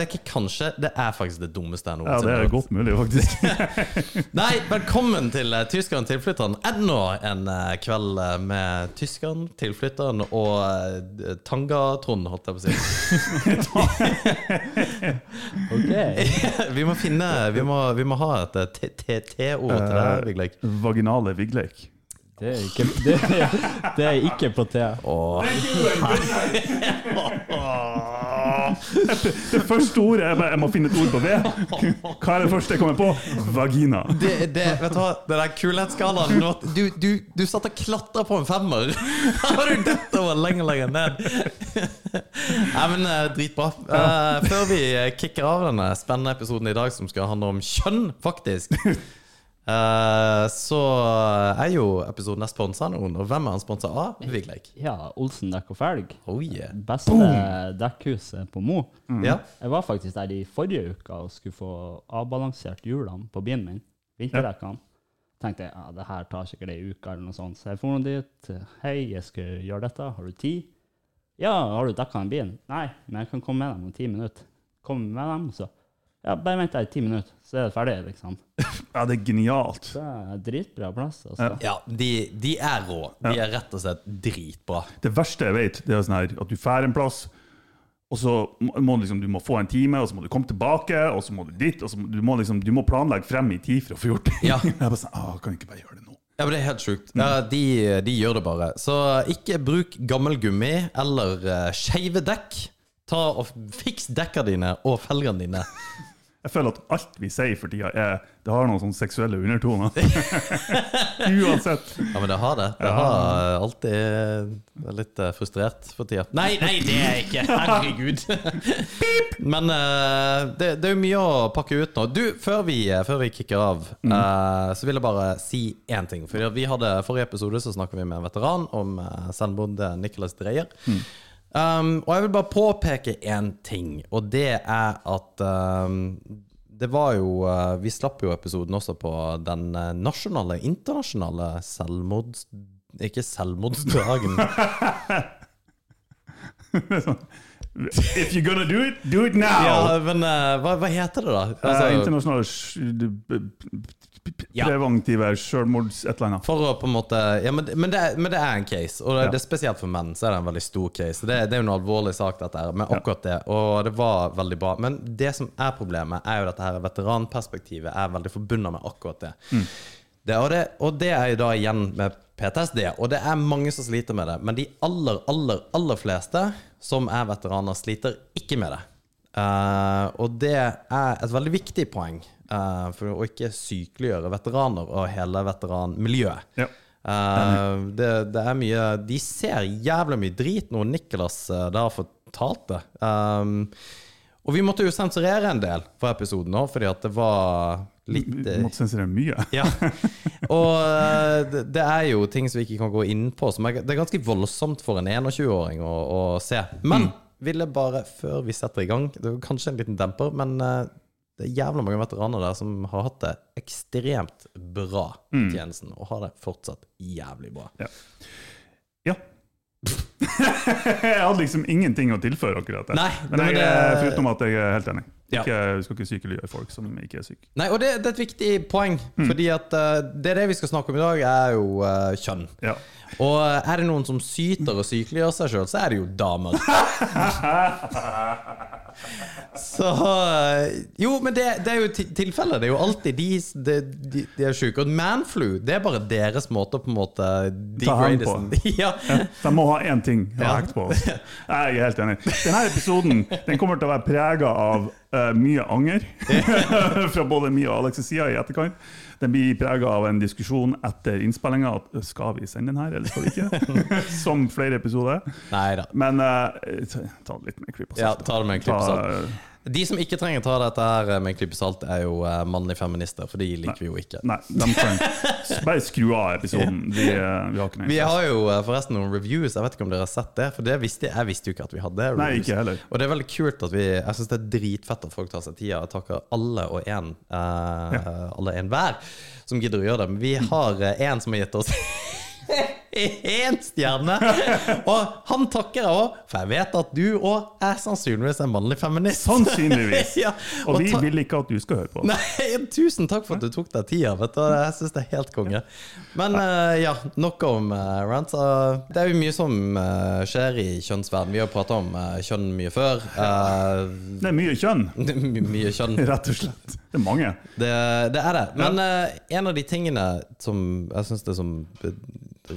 Det er ikke kanskje, det er faktisk det dummeste jeg Ja, det er godt mulig, faktisk. Nei, velkommen til uh, Tyskeren tilflytteren. Enda en uh, kveld eh, med tyskeren, tilflytteren og uh, Tanga-Trond, holdt jeg på å si. Ok. vi må finne Vi må, vi må ha et TT-ord til det, Eh, Vigleik. Vaginale Vigleik. Det er ikke, det er, det er ikke på T. Åh. Det første ordet er bare Jeg må finne et ord på V. Hva er det første jeg kommer på? Vagina. Det, det, vet du hva, det der kulhetsskalaen Du, du, du satt og klatra på en femmer. Har du dødd over lenger lenger ned. Nei, men eh, dritbra. Eh, før vi kicker av denne spennende episoden i dag, som skal handle om kjønn, faktisk, eh, så er jo episoden sponsa av noen. Og hvem er han sponsa av? Vigleik. Ja, Olsen dekk og felg. Oh yeah. Beste dekkhuset på Mo. Ja. Jeg var faktisk der i forrige uke og skulle få avbalansert hjulene på bilen min. Vinterdekkene. Tenkte jeg ja, det her tar sikkert ei uke, eller noe sånt. Så jeg dro dit. Hei, jeg skal gjøre dette. Har du tid? Ja, har du dekka den bilen? Nei, men jeg kan komme med dem om ti minutter. Kom med dem, så Ja, bare vent der i ti minutter, så er det ferdig, liksom. Ja, det er genialt. Det er dritbra plass, altså. Ja, de, de er rå. De er rett og slett dritbra. Det verste jeg vet, det er sånn her at du drar en plass, og så må liksom, du må få en time, og så må du komme tilbake, og så må du dit, og så må du må liksom, du må planlegge frem i tid for å få gjort det. Ja. Jeg bare sånn, ah, kan jeg ikke bare gjøre det nå? Ja, men Det er helt sjukt. Ja, de, de gjør det bare. Så ikke bruk gammel gummi eller uh, skeive dekk. Ta og Fiks dekka dine og felgene dine. Jeg føler at alt vi sier for tida, er, det har noen sånne seksuelle undertoner. Uansett. Ja, men det har det. Det har alltid vært litt eh, frustrert for tida. Nei, nei, det er jeg ikke! Herregud. Men uh, det, det er jo mye å pakke ut nå. Du, før vi, før vi kicker av, uh, så vil jeg bare si én ting. For vi hadde Forrige episode så snakket vi med en veteran om uh, selvmord Nicholas Dreyer. Um, og jeg vil bare påpeke én ting, og det er at um, det var jo uh, Vi slapp jo episoden også på den uh, nasjonale, internasjonale selvmords... Ikke selvmordsdagen. If you're gonna do it, do it now! ja, men uh, hva, hva heter det, da? Altså, uh, internasjonale Ja. preventive selvmords et eller annet. for å på en måte Ja, men, men, det, men det er en case, og det, Ja. det er spesielt for menn. Så er det en veldig stor case. Det, det er jo en alvorlig sak, dette her, men akkurat det. Og det var veldig bra. Men det som er problemet, er jo dette her veteranperspektivet er veldig forbundet med akkurat det. Det, og, det, og det er jo da igjen med PTSD, og det er mange som sliter med det. Men de aller, aller, aller fleste som er veteraner, sliter ikke med det. Eh, og det er et veldig viktig poeng uh, for å ikke sykeliggjøre veteraner og hele veteranmiljøet. Ja. Uh, det, det er mye De ser jævlig mye drit når Nicholas uh, da har fortalt det. Um, og vi måtte jo sensurere en del for episoden òg, fordi at det var litt Vi måtte sensurere mye. ja. Og det, det er jo ting som vi ikke kan gå inn på. Som er, det er ganske voldsomt for en 21-åring å, å se. Men ville bare, før vi setter i gang Det er kanskje en liten demper, men eh, det er jævla mange veteraner der som har hatt det ekstremt bra i tjenesten, og har det fortsatt jævlig bra. Ja. ja. jeg hadde liksom ingenting å tilføre akkurat det. Nei, men men jeg, det- er- foruten at jeg er helt enig. Ja. Ikke, vi skal ikke sykeliggjøre folk som ikke er syke. Nei, og det, det er et viktig poeng, fordi at uh, det det vi skal snakke om i dag, er jo uh, kjønn. Ja. Og uh, er det noen som syter og sykeliggjør seg sjøl, så er det jo damer. Så Jo, men det, det er jo tilfellet. Det er jo alltid de, de, de, de er syke. Og manflu, det er bare deres måte å på en måte hand på. ja. De må ha én ting å Ja. hekte på oss. Jeg er helt enig. Denne episoden den kommer til å være prega av eh, mye anger fra både min og Alex' side i etterkant. Den blir prega av en diskusjon etter innspillinga. Skal vi sende den her, eller skal vi ikke? Som flere episoder. Nei da. Men uh, ta det litt med en klype Ja, ta det med en klype salt. Eh, De som ikke trenger ta dette her med en klype salt, er jo eh, mannlige feminister, for de liker vi jo ikke. Nei, de kan bare skru av episoden. Vi, eh, vi har ikke noe Vi har jo eh, forresten noen reviews, jeg vet ikke om dere har sett det? For det visste jeg, visste jo ikke at vi hadde reviews. Nei, ikke heller. Og det er veldig kult at vi Jeg syns det er dritfett at folk tar seg tida. Jeg takker alle og en, ja. alle en hver som gidder å gjøre det. Men vi har eh, en som har gitt oss én stjerne! Og han takker jeg òg, for jeg vet at du òg er sannsynligvis en mannlig feminist. Sannsynligvis. ja, Og vi vil ikke at du skal høre på. Nei, tusen takk for at du tok deg tida. Vet du. Jeg syns det er helt konge. Men uh, ja, nok om uh, rants. Uh, det er jo mye som uh, skjer i kjønnsverden. Vi har prata om eh, kjønn mye før. Eh, Det er mye kjønn, my mye kjønn. rett og slett. Det er mange. Det, det er det. Men eh, en av de tingene som jeg syns det er som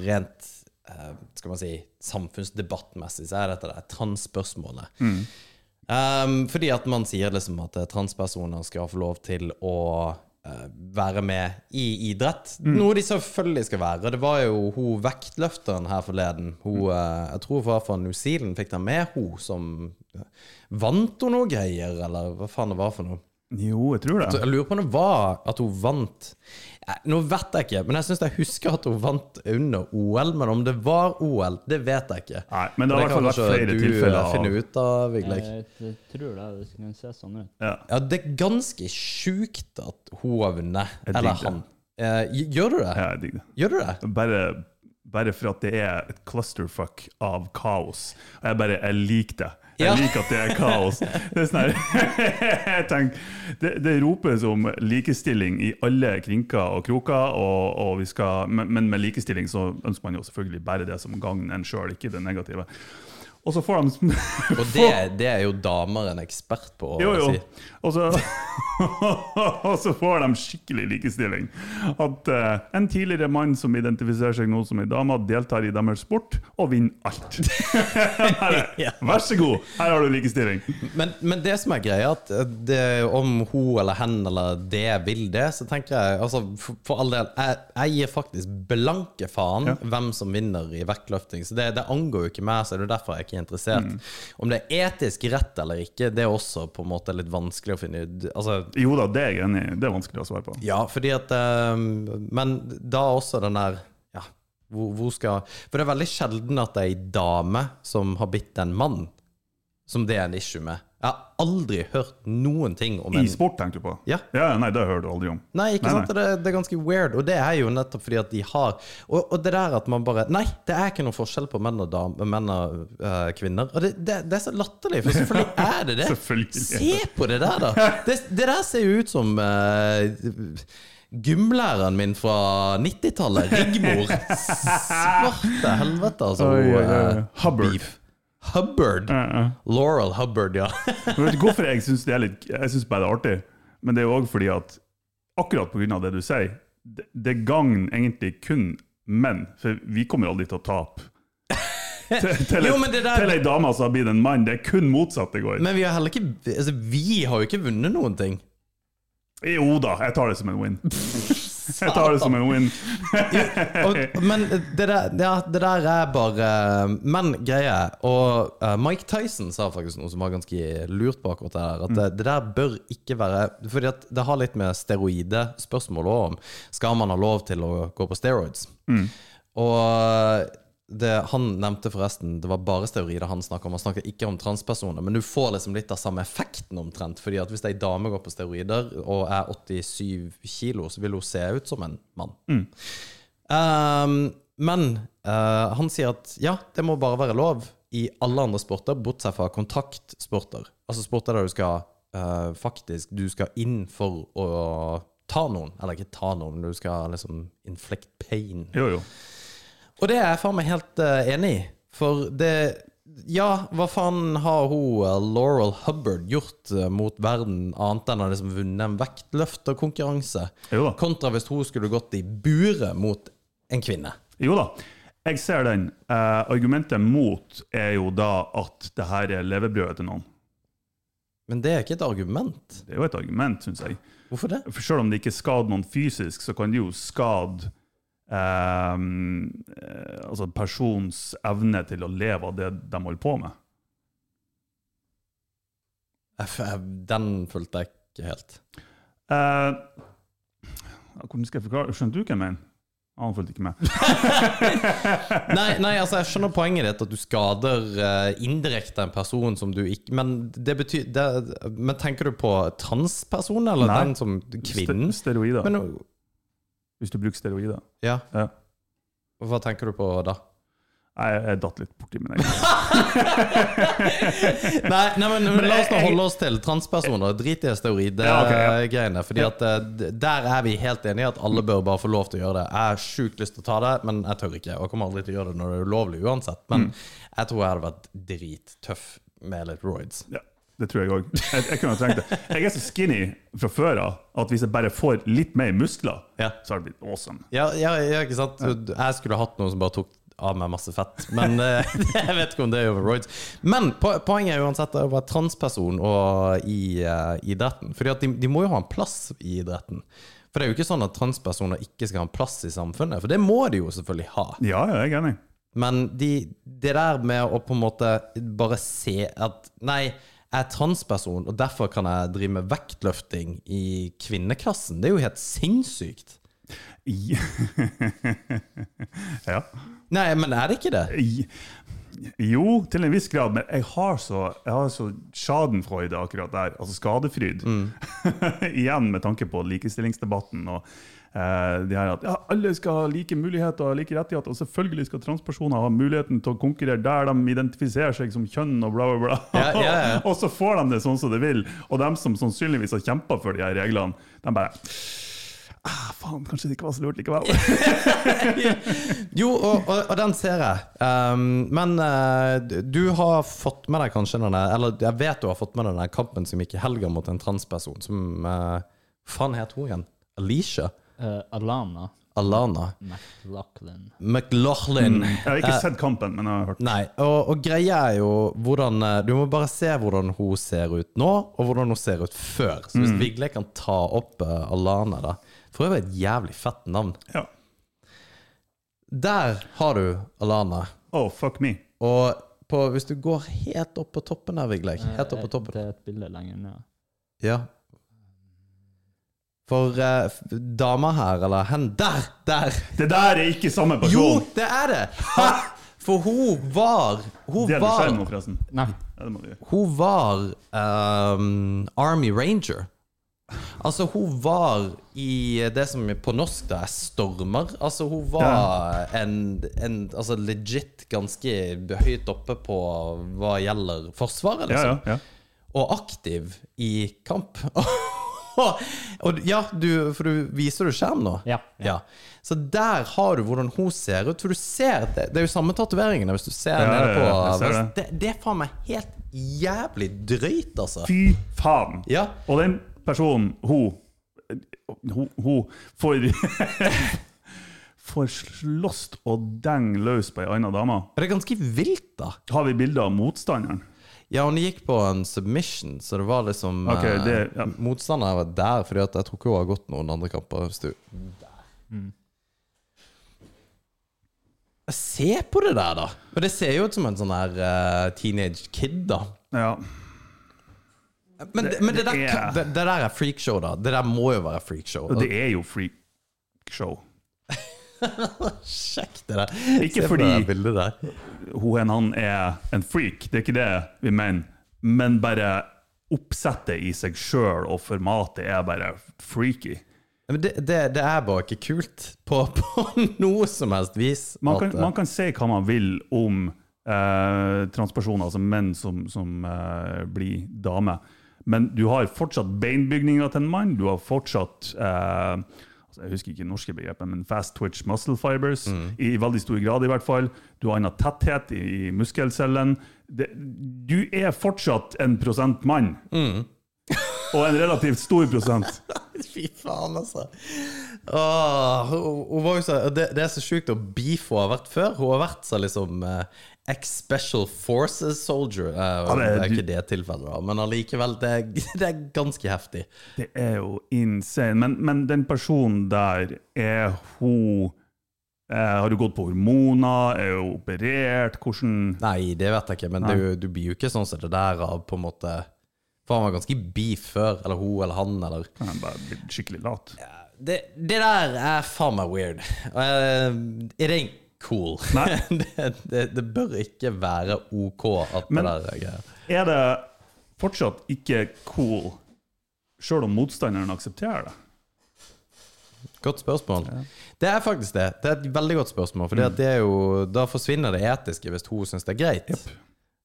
rent uh, skal man si, samfunnsdebattmessig, så er dette det transspørsmålet. Um, fordi at man sier liksom at eh, transpersoner skal få lov til å uh, være med i idrett. Noe de selvfølgelig skal være. Det var jo hun vektløfteren her forleden. Hun, uh, jeg tror hun var fra New Zealand, fikk den med hun som Vant hun noe greier, eller hva faen det var for noe? Jo, jeg tror det. jeg lurer på om det var at hun vant Nå vet jeg ikke, men jeg syns jeg husker at hun vant under OL. Men om det var OL, det vet jeg ikke. Nei, men det har i hvert fall vært flere du tilfeller eh, finne ut av, Vigleik. Jeg, jeg tror det, det kan se sånn ut. ja. Ja, det er ganske sjukt at hun har vunnet. Eller han. Eh, gjør du det? ja, jeg digger det. Gjør du det? Bare, bare for at det er et clusterfuck av kaos. Og jeg bare Jeg liker det. Jeg Ja. liker at det er kaos. Det er sånn tenker, det, det ropes om likestilling i alle krinker og kroker, og, og skal, men, men med likestilling så ønsker man jo selvfølgelig bare det som gagner en sjøl, ikke det negative. Og så får de Og det, det er jo damer en ekspert på å Jo, jo. si. Og så, og så får de skikkelig likestilling. At uh, en tidligere mann som identifiserer seg nå som ei dame, deltar i deres sport og vinner alt. Vær så god, her har du likestilling. Men, men det som er greia, at det, om hun eller hen eller det vil det, så tenker jeg altså, for, for all del, jeg, jeg gir faktisk blanke faen Ja. hvem som vinner i vektløfting. Så det, det angår jo ikke meg, så det er derfor jeg ikke er interessert. Mm. Om det er etisk rett eller ikke, det er også på en måte litt vanskelig å finne ut. Altså, Jo da, det er jeg enig i. Det er vanskelig å svare på. ja, fordi at eh, Men da også den der Ja, hvor, hvor skal For det er veldig sjelden at det er ei dame som har bitt en mann, som det er en issue med. Jeg har aldri hørt noen ting om en I sport, tenker du på? Ja. ja nei, det hører du aldri om. Nei, ikke Nei, sant? Det, det er ganske weird. Og det er jo nettopp fordi at de har Og, og det der at man bare Nei, det er ikke noen forskjell på menn og, dam, menn og uh, kvinner. Og det, det, det er så latterlig, for selvfølgelig er det det. Selvfølgelig. Se på det der, da! Det, det der ser jo ut som uh, Gymlæreren min fra 90-tallet, Rigmor. Svarte helvete, altså. Oi, oi, oi. øh, Hubbard. Beef. Hubbard. Uh, ja. Laurel Hubbard, ja. Men vet du hvorfor jeg syns det er litt Jeg synes bare det er artig? Men det er jo òg fordi at akkurat pga. det du sier, det, det gagner egentlig kun menn. For vi kommer aldri til å tape. Til, til, Jo, et- der- til ei dame som har blitt en mann. Det er kun motsatt det går. Men vi har heller ikke altså, Vi har jo ikke vunnet noen ting. Jo da, jeg tar det som en win. Jeg tar det som en win. men det der, ja, det der er bare Men greia er Og eh, Mike Tyson sa faktisk noe som var ganske lurt på akkurat det der. At det, det der bør ikke være Fordi at det har litt med steroidespørsmål òg om. Skal man ha lov til å gå på steroids? Og det, han nevnte forresten Det var bare steroider han snakka om. Han snakket ikke om transpersoner. Men du får liksom litt av samme effekten omtrent. Fordi at hvis ei dame går på steroider og er 87 kilo, så vil hun se ut som en mann. Um, men uh, han sier at ja, det må bare være lov i alle andre sporter, bortsett fra kontaktsporter. Altså sporter der du skal uh, faktisk Du skal inn for å ta noen. Eller ikke ta noen, du skal liksom inflect pain. Jo, jo. Og det er jeg faen meg helt uh, enig i. For det Ja, hva faen har hun uh, Laurel Hubbard gjort uh, mot verden, annet enn å liksom vunnet en vektløfterkonkurranse? Kontra hvis hun skulle gått i buret mot en kvinne. Jo da. Jeg ser den. Uh, argumentet mot er jo da at det her er levebrødet til noen. Men det er ikke et argument. Det er jo et argument, syns jeg. Hvorfor det? For selv om det ikke skader noen fysisk, så kan det jo skade eh, altså persons evne til å leve av det de holder på med. Den fulgte jeg ikke helt. Eh, hvordan skal jeg forklare? Skjønte du hva jeg mener? Han fulgte ikke med. Nei, nei, altså jeg skjønner poenget ditt, at du skader uh, indirekte en person som du ikke Men det betyr det, Men tenker du på transpersonen, eller Nei. den som kvinnen? St Steroider. Men, Hvis du bruker steroider. ja. Ja. Hva tenker du på da? Nei, jeg, datt litt borti min egen. Nei, nei men, men la oss nå holde oss til transpersoner. Drit i Ja, okay, ja. Fordi at eh, der er vi helt enige at alle bør bare få lov til å gjøre det. Jeg har sjukt lyst til å ta det, men jeg tør ikke. Og jeg kommer aldri til å gjøre det når det er ulovlig uansett. Men Mm. jeg tror jeg hadde vært drittøff med litt roids. Ja, det tror jeg òg. Jeg, jeg kunne ha trengt det. Jeg er så skinny fra før av at hvis jeg bare får litt mer muskler, Ja. så har det blitt awesome. Ja, ja, ja, ikke sant? Jeg skulle hatt noen som bare tok av meg masse fett. Men eh, jeg vet ikke om det er overroids. Men po poenget er uansett å være transperson og i uh, idretten. Fordi de, de må jo ha en plass i idretten. For det er jo ikke sånn at transpersoner ikke skal ha en plass i samfunnet. For det må de jo selvfølgelig ha. Ja, ja, jeg er enig. Men de, det der med å på en måte bare se at Nei, jeg er transperson, og derfor kan jeg drive med vektløfting i kvinneklassen. Det er jo helt sinnssykt. Ja. Nei, men er det ikke det? Jo, til en viss grad, men jeg har så, jeg har så schadenfreude akkurat der. Altså skadefryd. Igjen med tanke på likestillingsdebatten og eh, de her at ja, alle skal ha like muligheter og like rettigheter, og selvfølgelig skal transpersoner ha muligheten til å konkurrere der de identifiserer seg som kjønn og bla, bla, bla. Ja, ja, ja. og så får de det sånn som de vil. Og dem som sannsynligvis har kjempa for de her reglene, de bare ah, Faen, kanskje det ikke var så lurt likevel. Jo, og, og, og den ser jeg. Um, men uh, du har fått med deg kanskje denne Eller jeg vet du har fått med deg den kampen som gikk i helga mot en transperson som uh, faen het hun igjen? Alicia? Eh, Alana Alana? McLaughlin. McLaughlin. Jeg har ikke sett kampen, men jeg har hørt. Nei, og, og greia er jo hvordan eh, Du må bare se hvordan hun ser ut nå, og hvordan hun ser ut før. Så hvis Vigle kan ta opp uh, Alana, da For øvrig et jævlig fett navn. Ja. Der har du Alana. Oh, fuck me. Og på, hvis du går helt opp på toppen der, Vigleik Helt opp på toppen. Det er et bilde lenger ned. Ja. For uh, dama her, eller hen Der! Der! Det der er ikke samme person! Jo, det er det! Ha! For hun var Hun Det er var skjermen, forresten. Nei. Ja, det må du gjøre. Hun var um, Army Ranger. Altså, hun var i det som på norsk da er stormer. Altså, hun var en, en altså legit ganske høyt oppe på hva gjelder Forsvaret, Ja, liksom. ja, ja. Og aktiv i kamp. og ja, du, for du viser du skjerm nå? Ja. Ja. Så der har du hvordan hun ser ut. For du ser det, det er jo samme tatoveringene hvis du ser Ja, nede på ja, ser vest. det. Det er faen meg helt jævlig drøyt, altså. Fy faen! Ja. Og den personen, hun Hun, hun får Får slåss og denge løs på ei anna dame. Det er ganske vilt, da. Har vi bilder av motstanderen? Ja, hun gikk på en submission, så det var liksom Ok, eh, det- ja. Motstanderen var der, Fordi jeg tror ikke hun har gått noen andre kamper. Hvis du Se på det der, da! Men det ser jo ut som en sånn her uh, teenage kid, da. Ja. Men det, men det, der, er- det, det der er freakshow, da. Det der må jo være freakshow. Det er jo freakshow. Sjekk det der. Ikke Se fordi- det der. Hun enn han er en freak, det er ikke det vi mener. Men bare oppsettet i seg sjøl og formatet er bare freaky. Men det, det, det er bare ikke kult på, på noe som helst vis. Man kan, man kan si hva man vil om eh, transpersoner, altså menn som, som eh, blir damer. Men du har fortsatt beinbygninga til en mann. Du har fortsatt eh, Jeg husker ikke norske begrepet, men fast twitch muscle fibers. I, I veldig stor grad, i hvert fall. Du har annen tetthet i, i muskelcellen. Det, du er fortsatt en prosent mann. Og en relativt stor prosent. Fy faen, altså. Åh, hun, hun så, det, det er så sjukt å beefe hun har vært før. Hun har vært så liksom eh, ex-special forces soldier. uh, Ja, det, er- er ikke det tilfellet, da, men allikevel, det, er- det er ganske heftig. Det er jo insane. Men, men den personen der, er hun eh, Har du gått på hormoner? Er hun operert? Hvordan Nei, det vet jeg ikke, men er du blir jo ikke sånn som det der av på en måte For han var ganske beef før, eller hun eller han, eller Han bare blitt skikkelig lat? Det, det der er faen meg weird. Uh, ain't cool. Det, det, det bør ikke være OK at Men- det der er. Er det fortsatt ikke cool, sjøl om motstanderen aksepterer det? Godt spørsmål. Det er faktisk det. Det er et veldig godt spørsmål. For det jo, da forsvinner det etiske hvis hun syns det er greit.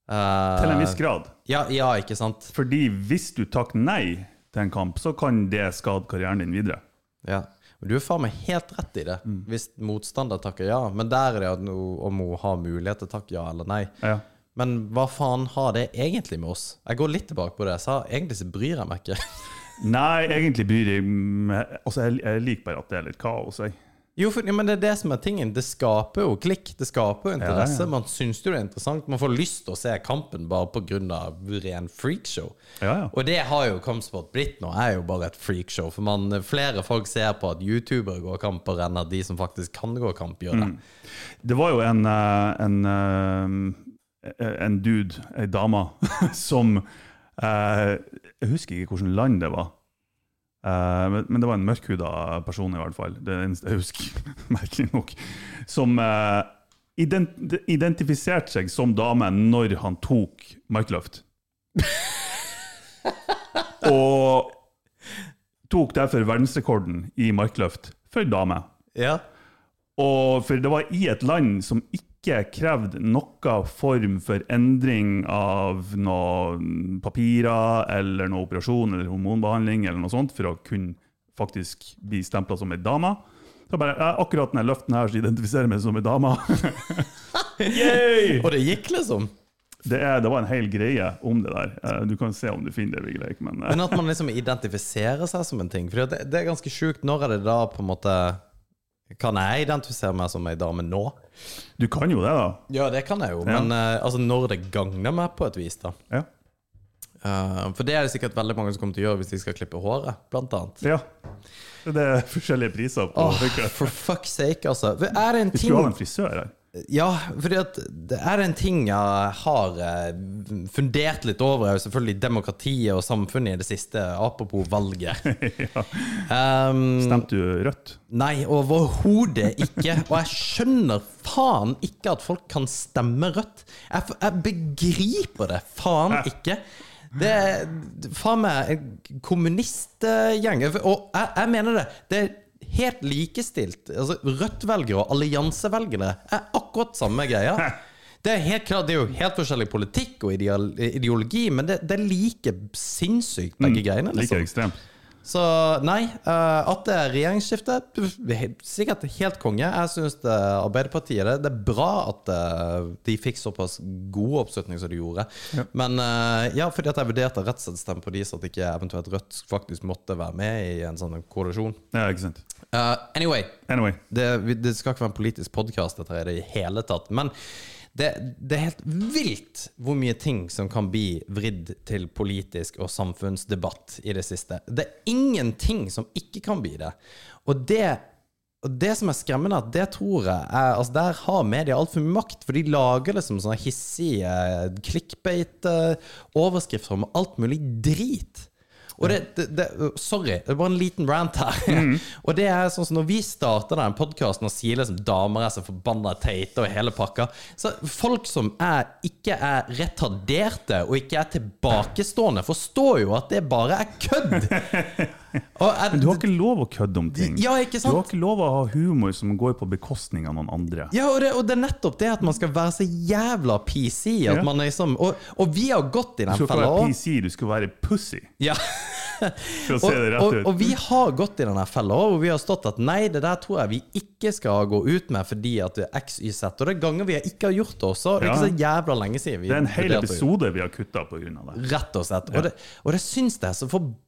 Eh, Til en viss grad. Ja, ja, ikke sant? Fordi hvis du takker nei til en kamp, så kan det skade karrieren din videre. Ja. Du er faen meg helt rett i det, hvis motstander takker ja. Men der er det at om hun har mulighet til å takke ja eller nei. Ja. Men hva faen har det egentlig med oss? Jeg går litt tilbake på det jeg sa. Egentlig så bryr jeg meg ikke. Nei, egentlig bryr jeg meg Altså, jeg, jeg liker bare at det er litt kaos, jeg. Jo, for, ja, men det er det som er tingen. Det skaper jo klikk. Det skaper jo interesse. Ja, ja. Man syns jo det er interessant. Man får lyst til å se kampen bare pga. ren freakshow. Ja, ja. Og det har jo Kampsport blitt nå, er jo bare et freakshow. For man, flere folk ser på at youtubere går kamper enn at de som faktisk kan gå kamp, gjør det. Det var jo en, eh, en, eh, en dude, ei dame, som eh, Jeg husker ikke hvilket land det var. Eh, men, det var en mørkhuda person, i hvert fall. Det er eneste jeg husker, merkelig nok. Som uh, ident identifiserte seg som dame når han tok markløft. Og tok derfor verdensrekorden i markløft for dame. Ja. Og for det var i et land som ikke krevde noe form for endring av noen papirer eller noe operasjon eller hormonbehandling eller noe sånt for å kunne faktisk bli stempla som ei dame. Så bare, akkurat den løften her så identifiserer jeg meg som ei dame. Og det gikk, liksom. Det, er, det var en hel greie om det der. Eh, Du kan se om du finner det. Virkelig, men eh, Men at man liksom identifiserer seg som en ting. For det, det er ganske sjukt. Når er det da på en måte Kan jeg identifisere meg som ei dame nå? du kan jo det, da. Ja, det kan jeg jo. Men uh, altså, når det gagner meg på et vis, da. Ja. Uh, for det er det sikkert veldig mange som kommer til å gjøre hvis de skal klippe håret, blant annet. ja. Det er forskjellige priser på oh, for fuck's sake, altså. Er det en Vi ting skulle ha en frisør her. Ja, fordi at det er en ting jeg har eh, fundert litt over, er jo selvfølgelig demokratiet og samfunnet i det siste, apropos valget. ja. Um, Stemte du rødt? Nei, overhodet ikke. Og jeg skjønner faen ikke at folk kan stemme rødt. Jeg, jeg begriper det faen ikke. Det er faen meg en kommunistgjeng. Og jeg, jeg mener det. Det er helt likestilt. Altså, Rødt-velgere og alliansevelgere er akkurat samme greia. Det er helt klart, det er jo helt forskjellig politikk og ideologi, men det, det er like sinnssykt, begge greiene. Like Liksom. ekstremt. Så nei, eh, at det er regjeringsskifte er Sikkert helt konge. Jeg syns Arbeiderpartiet det, det er bra at eh, de fikk såpass god oppslutning som de gjorde. Men eh, ja, fordi at jeg vurderte rett og slett stemme på de, så at ikke eventuelt Rødt faktisk måtte være med i en sånn koalisjon. Ja, ikke sant. Uh, anyway, Anyway. det, det skal ikke være en politisk podkast dette i det hele tatt. Men det, det er helt vilt hvor mye ting som kan bli vridd til politisk og samfunnsdebatt i det siste. Det er ingenting som ikke kan bli det. Og det og det som er skremmende, at det tror jeg er, altså Der har media altfor mye makt. For de lager liksom sånne hissige clickbait-overskrifter om alt mulig drit. Og det, det, det, sorry, det bare en liten rant her. og det er sånn som Når vi starter den podkasten og sier liksom damer er så forbanna teite og hele pakka Så folk som er, ikke er retarderte og ikke er tilbakestående, forstår jo at det bare er kødd. Jeg- Men du har ikke lov å kødde om ting. Ja, Du har ikke lov å ha humor som går på bekostning av noen andre. Ja, og det, og det er nettopp det at man skal være så jævla PC. Ja. man liksom, og, og vi har gått i Du den skal ikke være. PC, du skal være pussy, Ja. for å se det rett ut. og vi har gått i denne fella og vi har stått at nei, det der tror jeg vi ikke skal gå ut med fordi at det er XYZ. Og det er ganger vi ikke har gjort det også. Det er ikke så jævla lenge siden. Vi Det er en hel episode vi har kutta pga. det. Rett og slett. Og det, og det syns jeg er så forbanna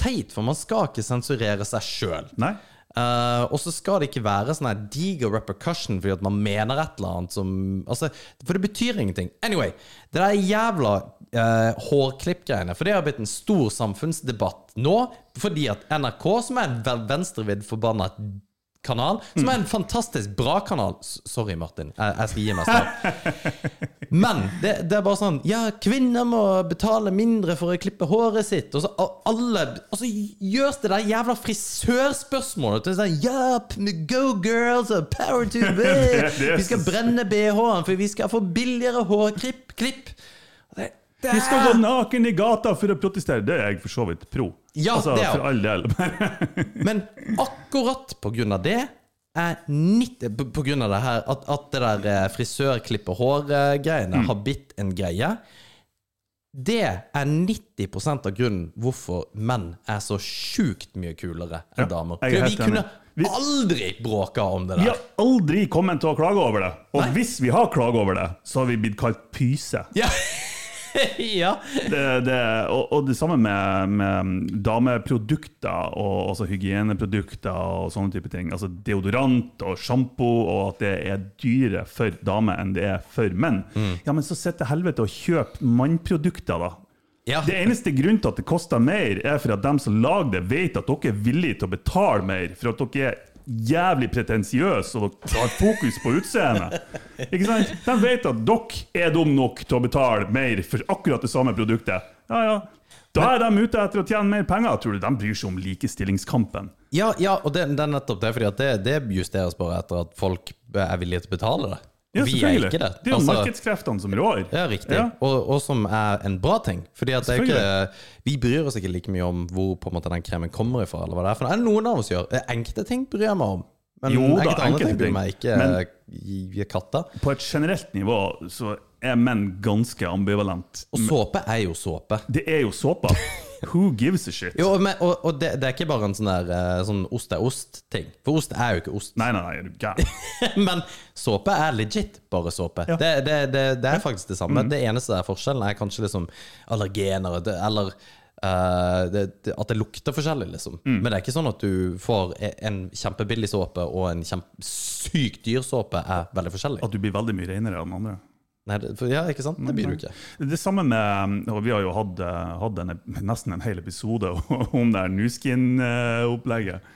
teit, for man skal ikke sensurere seg sjøl. Nei. Eh, og så skal det ikke være sånn diger repercussion fordi at man mener et eller annet som altså, For det betyr ingenting. Anyway, det der jævla uh, hårklippgreiene For det har blitt en stor samfunnsdebatt nå, fordi at NRK, som er venstrevidd forbanna kanal, som er en fantastisk bra kanal Sorry, Martin. Jeg, jeg skal gi meg snart. Men det, det er bare sånn Ja, kvinner må betale mindre for å klippe håret sitt. Og så og alle Og så gjøres det der jævla frisørspørsmålet til sånn Ja, go girls, power to be. Vi skal brenne BH-en, for vi skal få billigere hårklipp. Klipp. Vi skal gå naken i gata for å protestere. Det er jeg for så vidt pro. Ja, altså, det er- for all del. Men akkurat på grunn av det er 90, på, grunn av det her At, at det der eh, frisør-klippe-hår-greiene har blitt en greie. Det er 90% av grunnen hvorfor menn er så sjukt mye kulere enn Ja, damer. er For vi kunne. Vi- aldri bråka om det der. Vi har aldri kommet til å klage over det. Og hvis vi har klaget over det, så har vi blitt kalt pyse. Ja. ja. Det, det, og, og det samme med, med dameprodukter, og også hygieneprodukter og sånne type ting. Altså deodorant og sjampo, og at det er dyrere for damer enn det er for menn. Ja, men så sitter helvete og kjøper mannprodukter, da. Ja. Det eneste grunnen til at det koster mer, er for at dem som lager det, vet at dere er villige til å betale mer. For at dere er jævlig pretensiøse og har fokus på utseendet. Ikke sant? De vet at dere er dumme nok til å betale mer for akkurat det samme produktet. Ja, ja. Da er de ute etter å tjene mer penger. Tror du de bryr seg om likestillingskampen? Ja, ja, og det, det er nettopp det, fordi det, det justeres bare etter at folk er villige til å betale det. Ja, Vi er ikke det. Det er jo Altså- markedskreftene som rår. Ja, riktig. Ja. Og, og som er en bra ting. Fordi at det er ikke, Vi bryr oss ikke like mye om hvor på en måte den kremen kommer ifra. Eller hva det er for noe. Er det noen av oss gjør? Eh, Enkelte ting bryr jeg meg om. Men Jo da, enkelte ting bryr meg ikke Men- katta. På et generelt nivå så er menn ganske ambivalent. Og såpe er jo såpe. Det er jo såpa. Who gives a shit? Jo, men, og, og det, det er ikke bare en sånn der eh, sånn ost er ost-ting. For ost er jo ikke ost. Nei, nei, nei, du gæren? Men såpe er legit bare såpe. Ja. Mm. Det, det, det, det er faktisk det samme. Det eneste er forskjellen er kanskje liksom allergener eller Uh, det, det, at det lukter forskjellig, liksom. Mm. Men det er ikke sånn at du får e- en kjempebillig såpe og en sykt dyr såpe er veldig forskjellig. At du blir veldig mye renere enn andre. Nei, det, for, ja, ikke sant? Det blir du ikke. Det samme med og Vi har jo hatt, eh, hatt en, nesten en hel episode om det Nuskin-opplegget.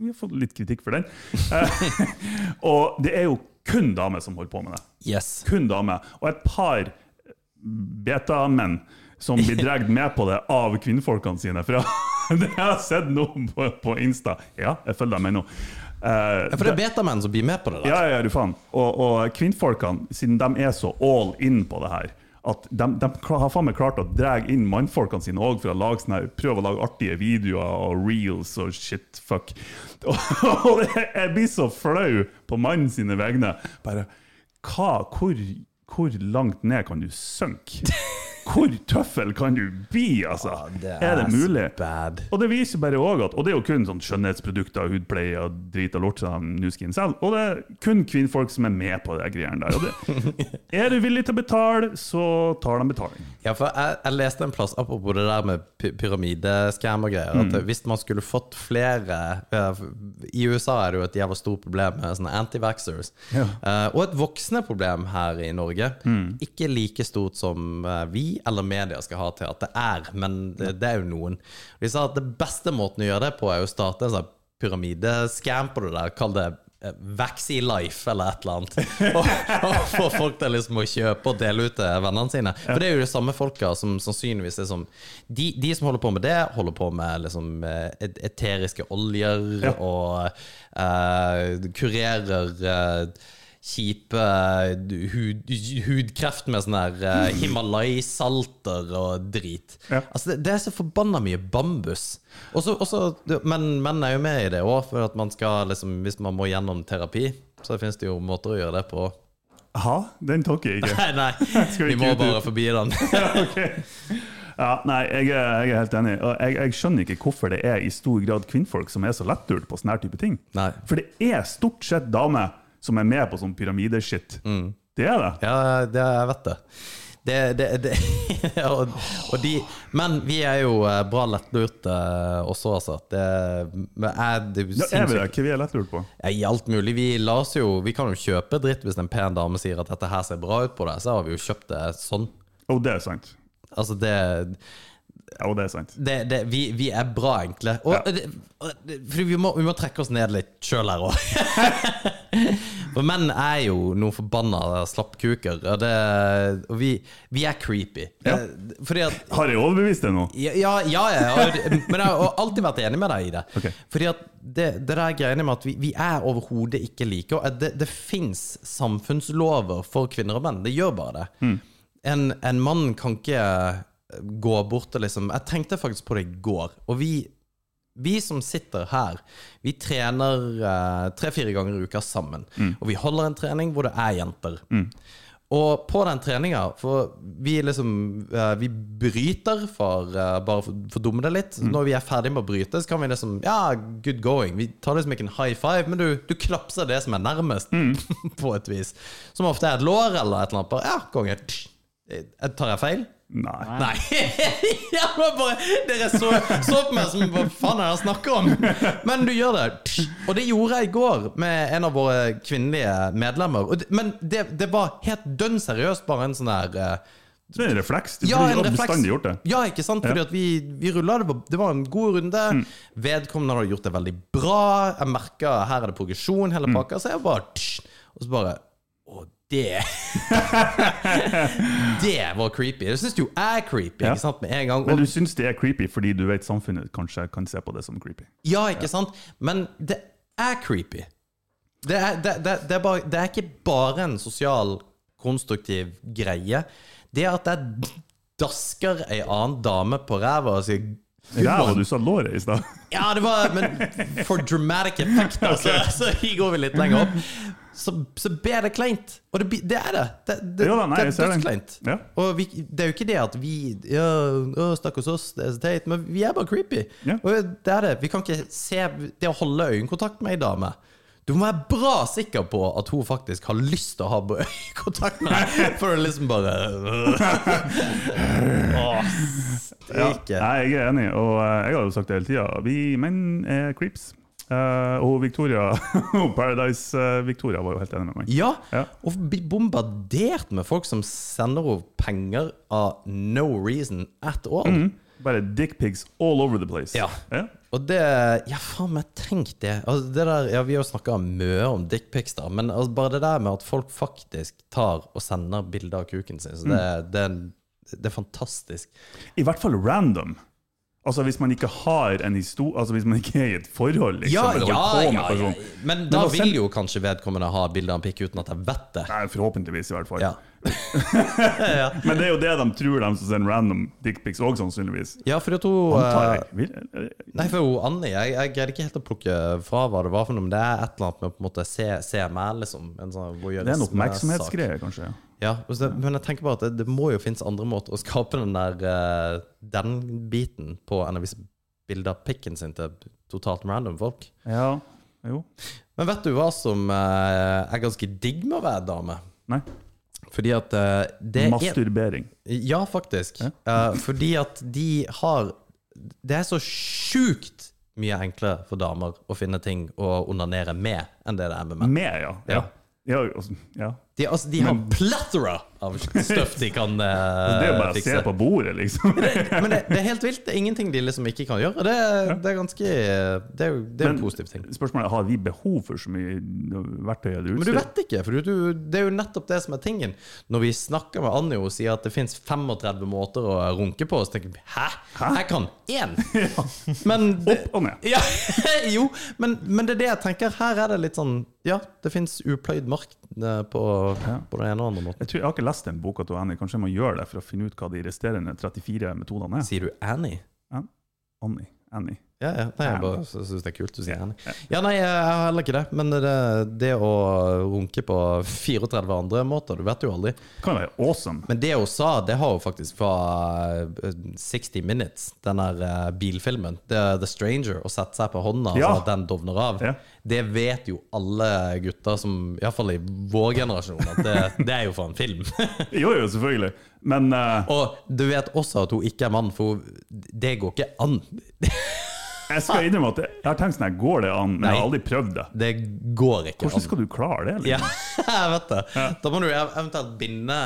Vi har fått litt kritikk for den. Eh, og det er jo kun damer som holder på med det. Yes. Kun damer. Og et par beta-menn som blir dratt med på det av kvinnfolkene sine. For det har sett nå på, på Insta. Ja, jeg følger dem ennå. Eh, Ja, for det er betamenn som blir med på det der. ja, ja, du faen. Og, og kvinnfolkene, siden de er så all in på det her, at de, de har faen meg klart å dra inn mannfolkene sine òg for å lage sånne, her- prøve å lage artige videoer og reels og shit, fuck. Og det, jeg blir så flau på mannen sine vegne. Bare hva, hvor, hvor langt ned kan du synke? Hvor tøffel kan du bli, altså? det er det er mulig? bad. Og det viser bare også at Og det er jo kun sånn skjønnhetsprodukter, hudpleie og drit og lort som Nuskin selv. Og det er kun kvinnfolk som er med på de greiene der. Det, er du villig til å betale, så tar de betaling. Ja, for jeg, jeg leste en plass, apropos det der med py- pyramideskam og greier, Mm. at hvis man skulle fått flere I USA er det jo et jævla stort problem med sånne anti-vaxxers. Ja. Eh, og et voksende problem her i Norge. Mm. Ikke like stort som eh, vi eller media skal ha til at det er, men det, det er jo noen. De sa at det beste måten å gjøre det på, er å starte en sånn pyramidescam på det der. Kall det eh, Vaxi Life eller et eller annet. Og, og få folk til liksom å kjøpe og dele ut til vennene sine. For det er jo de samme folka som sannsynligvis er som de, de som holder på med det, holder på med liksom eh, eteriske oljer og uh, kurerer eh, Kjipe hud, hudkreft med sånn her uh, Himalai-salter og drit. Ja. Altså det, det er så forbanna mye bambus. Også, også, men menn er jo med i det òg, for at man skal liksom Hvis man må gjennom terapi, så finnes det jo måter å gjøre det på. Aha, den tok jeg ikke. Nei, nei, vi vi må bare forbi den. Ok. Ja, nei, jeg er, jeg er helt enig. Og jeg, jeg skjønner ikke hvorfor det er i stor grad kvinnfolk som er så letturt på sånne her type ting. Nei. For det er stort sett damer som er med på sånn pyramideshit. Det er det. Ja, det, jeg vet det. Det, det, det og, og de, Men vi er jo eh, bra lettlurte eh, også, altså. Det, er, det Ja, er vi det? Hva vi er lettlurt på? Ja, I alt mulig. Vi, jo, vi kan jo kjøpe dritt hvis en pen dame sier at dette her ser bra ut på deg, så har vi jo kjøpt det sånn. Å, det er sant. Altså, det, Ja, og det er sant. det, det vi, vi er bra, egentlig. Og, Ja. det, og vi må, vi må trekke oss ned litt sjøl her òg. For menn er jo noen forbanna slappkuker, og, det, og vi, vi er creepy. Ja. Fordi at Har jeg overbevist deg nå? Ja, ja, ja, ja og- men jeg har alltid vært enig med deg i det. Okay. Fordi at det, det der greiene med at vi, vi er overhodet ikke like. Og det, det fins samfunnslover for kvinner og menn. Det gjør bare det. En, en mann kan ikke gå bort og liksom Jeg tenkte faktisk på det i går. Og vi, vi som sitter her, vi trener eh, tre-fire ganger i uka sammen. Og vi holder en trening hvor det er jenter. Og på den treninga, for vi liksom eh, Vi bryter for uh, bare for, å dumme det litt. Når vi er ferdig med å bryte, så kan vi liksom Ja, good going. Vi tar liksom ikke en high five, men du, du klapser det som er nærmest, på et vis. Som ofte er et lår eller et eller annet. Bare, ja, konge. Eh, Tar jeg feil? Nei. Nei. bare, dere så, så på meg som Hva faen er det han snakker om? Men du gjør det. Og det gjorde jeg i går med en av våre kvinnelige medlemmer. Men det, det var helt dønn seriøst bare en sånn der eh, Det er en refleks. Det ja, en refleks. gjort det. Ja, ikke sant? Fordi at vi, vi rulla, det, var- det var en god runde. Mm. Vedkommende hadde gjort det veldig bra. Jeg merka her er det progresjon, Mm. hele pakka. Så jeg bare Og så bare Å, det Det var creepy. Det syns jeg er creepy, Ja. ikke sant, med en gang. Men du syns det er creepy fordi du vet samfunnet kanskje kan se på det som creepy? ja, ikke sant? Men det er creepy. Det er, det, det, det, er bare, det er ikke bare en sosial, konstruktiv greie. Det at jeg dasker ei annen dame på ræva og sier Ræva, du sa låret i stad. Ja, det var Men for dramatic effect, altså, så går vi litt lenger opp. Så, så ber det kleint. Og det, det er det. Det, det, jo, da, nei, det er dødskleint. Ja. Og vi, det er jo ikke det at vi ja, å, Stakkars oss, det er så teit. Men vi er bare creepy. Ja. Og det er det. Vi kan ikke se Det å holde øyekontakt med ei dame Du må være bra sikker på at hun faktisk har lyst til å ha kontakt med deg, for å liksom bare Åh, Ja, nei, jeg er enig, og eh, jeg har jo sagt det hele tida. Vi menn er creeps. Uh, og Victoria og Paradise-Victoria var jo helt enig med meg. Ja, Ja. og blir bombardert med folk som sender henne penger av no reason at all. Mhm. Bare dickpics all over the place. Ja. Ja. Og det Ja, faen meg, tenk det. Altså, det der, ja, vi har snakka mye om dickpics, da, men altså, bare det der med at folk faktisk tar og sender bilder av kuken sin, så det, det, det er fantastisk. I hvert fall random. Altså Hvis man ikke har en historie Altså hvis man ikke er i et forhold, liksom. Ja, ja, ja, ja. Men Men da da vil jo kanskje vedkommende ha bilde av en pikk uten at jeg vet det. Nei, forhåpentligvis, i hvert fall. Ja. Men det er jo det de tror, de som sender random dickpics òg, sannsynligvis. Ja, for at hun eh, Nei, for hun, Annie, jeg, jeg greide ikke helt å plukke fra hva det var for noe, men det er et eller annet med å på en måte se, se meg, liksom. En sånn det er en oppmerksomhetsgreie, kanskje. ja. Ja, men jeg tenker bare at det, det må jo finnes andre måter å skape den der eh, den biten på enn å vise bilder av pikken sin til totalt random folk. Ja, jo. Men vet du hva som eh, er ganske digg med å være dame? Nei. Fordi at det det er Masturbering. Ja, faktisk. Ja. fordi at de har Det er så sjukt mye enklere for damer å finne ting å onanere med enn det det er med menn. Med, ja. Ja. ja. Ja, altså, ja. De, altså, de har plethora av stuff de kan uh, Det er jo bare å se på bordet, liksom. Men det, det er helt vilt. Det er ingenting de liksom ikke kan gjøre. Det, er- det er ganske Det er det er men, en positiv ting. Spørsmålet er har vi behov for så mye verktøy eller Men du vet ikke, for du, du, det er jo nettopp det som er tingen. Når vi snakker med Anjo og sier at det fins 35 måter å runke på, så tenker vi hæ? Jeg kan én! Men det, Opp og ned. ja, jo, men, men det er det jeg tenker. Her er det litt sånn Ja, det fins upløyd mark på, på den ene og andre måten. Jeg, tror, jeg har ikke lest den boka til Annie. Kanskje jeg må gjøre det for å finne ut hva de resterende 34 metodene er. Sier du Annie? An- Annie. Annie. Ja, ja. Nei, jeg bare syns det er kult du sier. Ja, nei, jeg har heller ikke det. Men det, det å runke på 34 andre måter, du vet jo aldri. Det Kan være awesome. Men det hun sa, det har hun faktisk fra eh, 60 Minutes, den der eh, bilfilmen. The, The Stranger. Å sette seg på hånda Ja. så den dovner av. Ja. Det vet jo alle gutter som Iallfall i vår generasjon, at det, det er jo for en film. Jo, jo, selvfølgelig. Men uh... Og du vet også at hun ikke er mann, for det går ikke an. jeg skal innrømme at jeg har tenkt sånn går det an? Men jeg har aldri prøvd det. Det går ikke Hvordan an. skal du klare det? Ja, Liksom? jeg vet det. Da må du eventuelt binde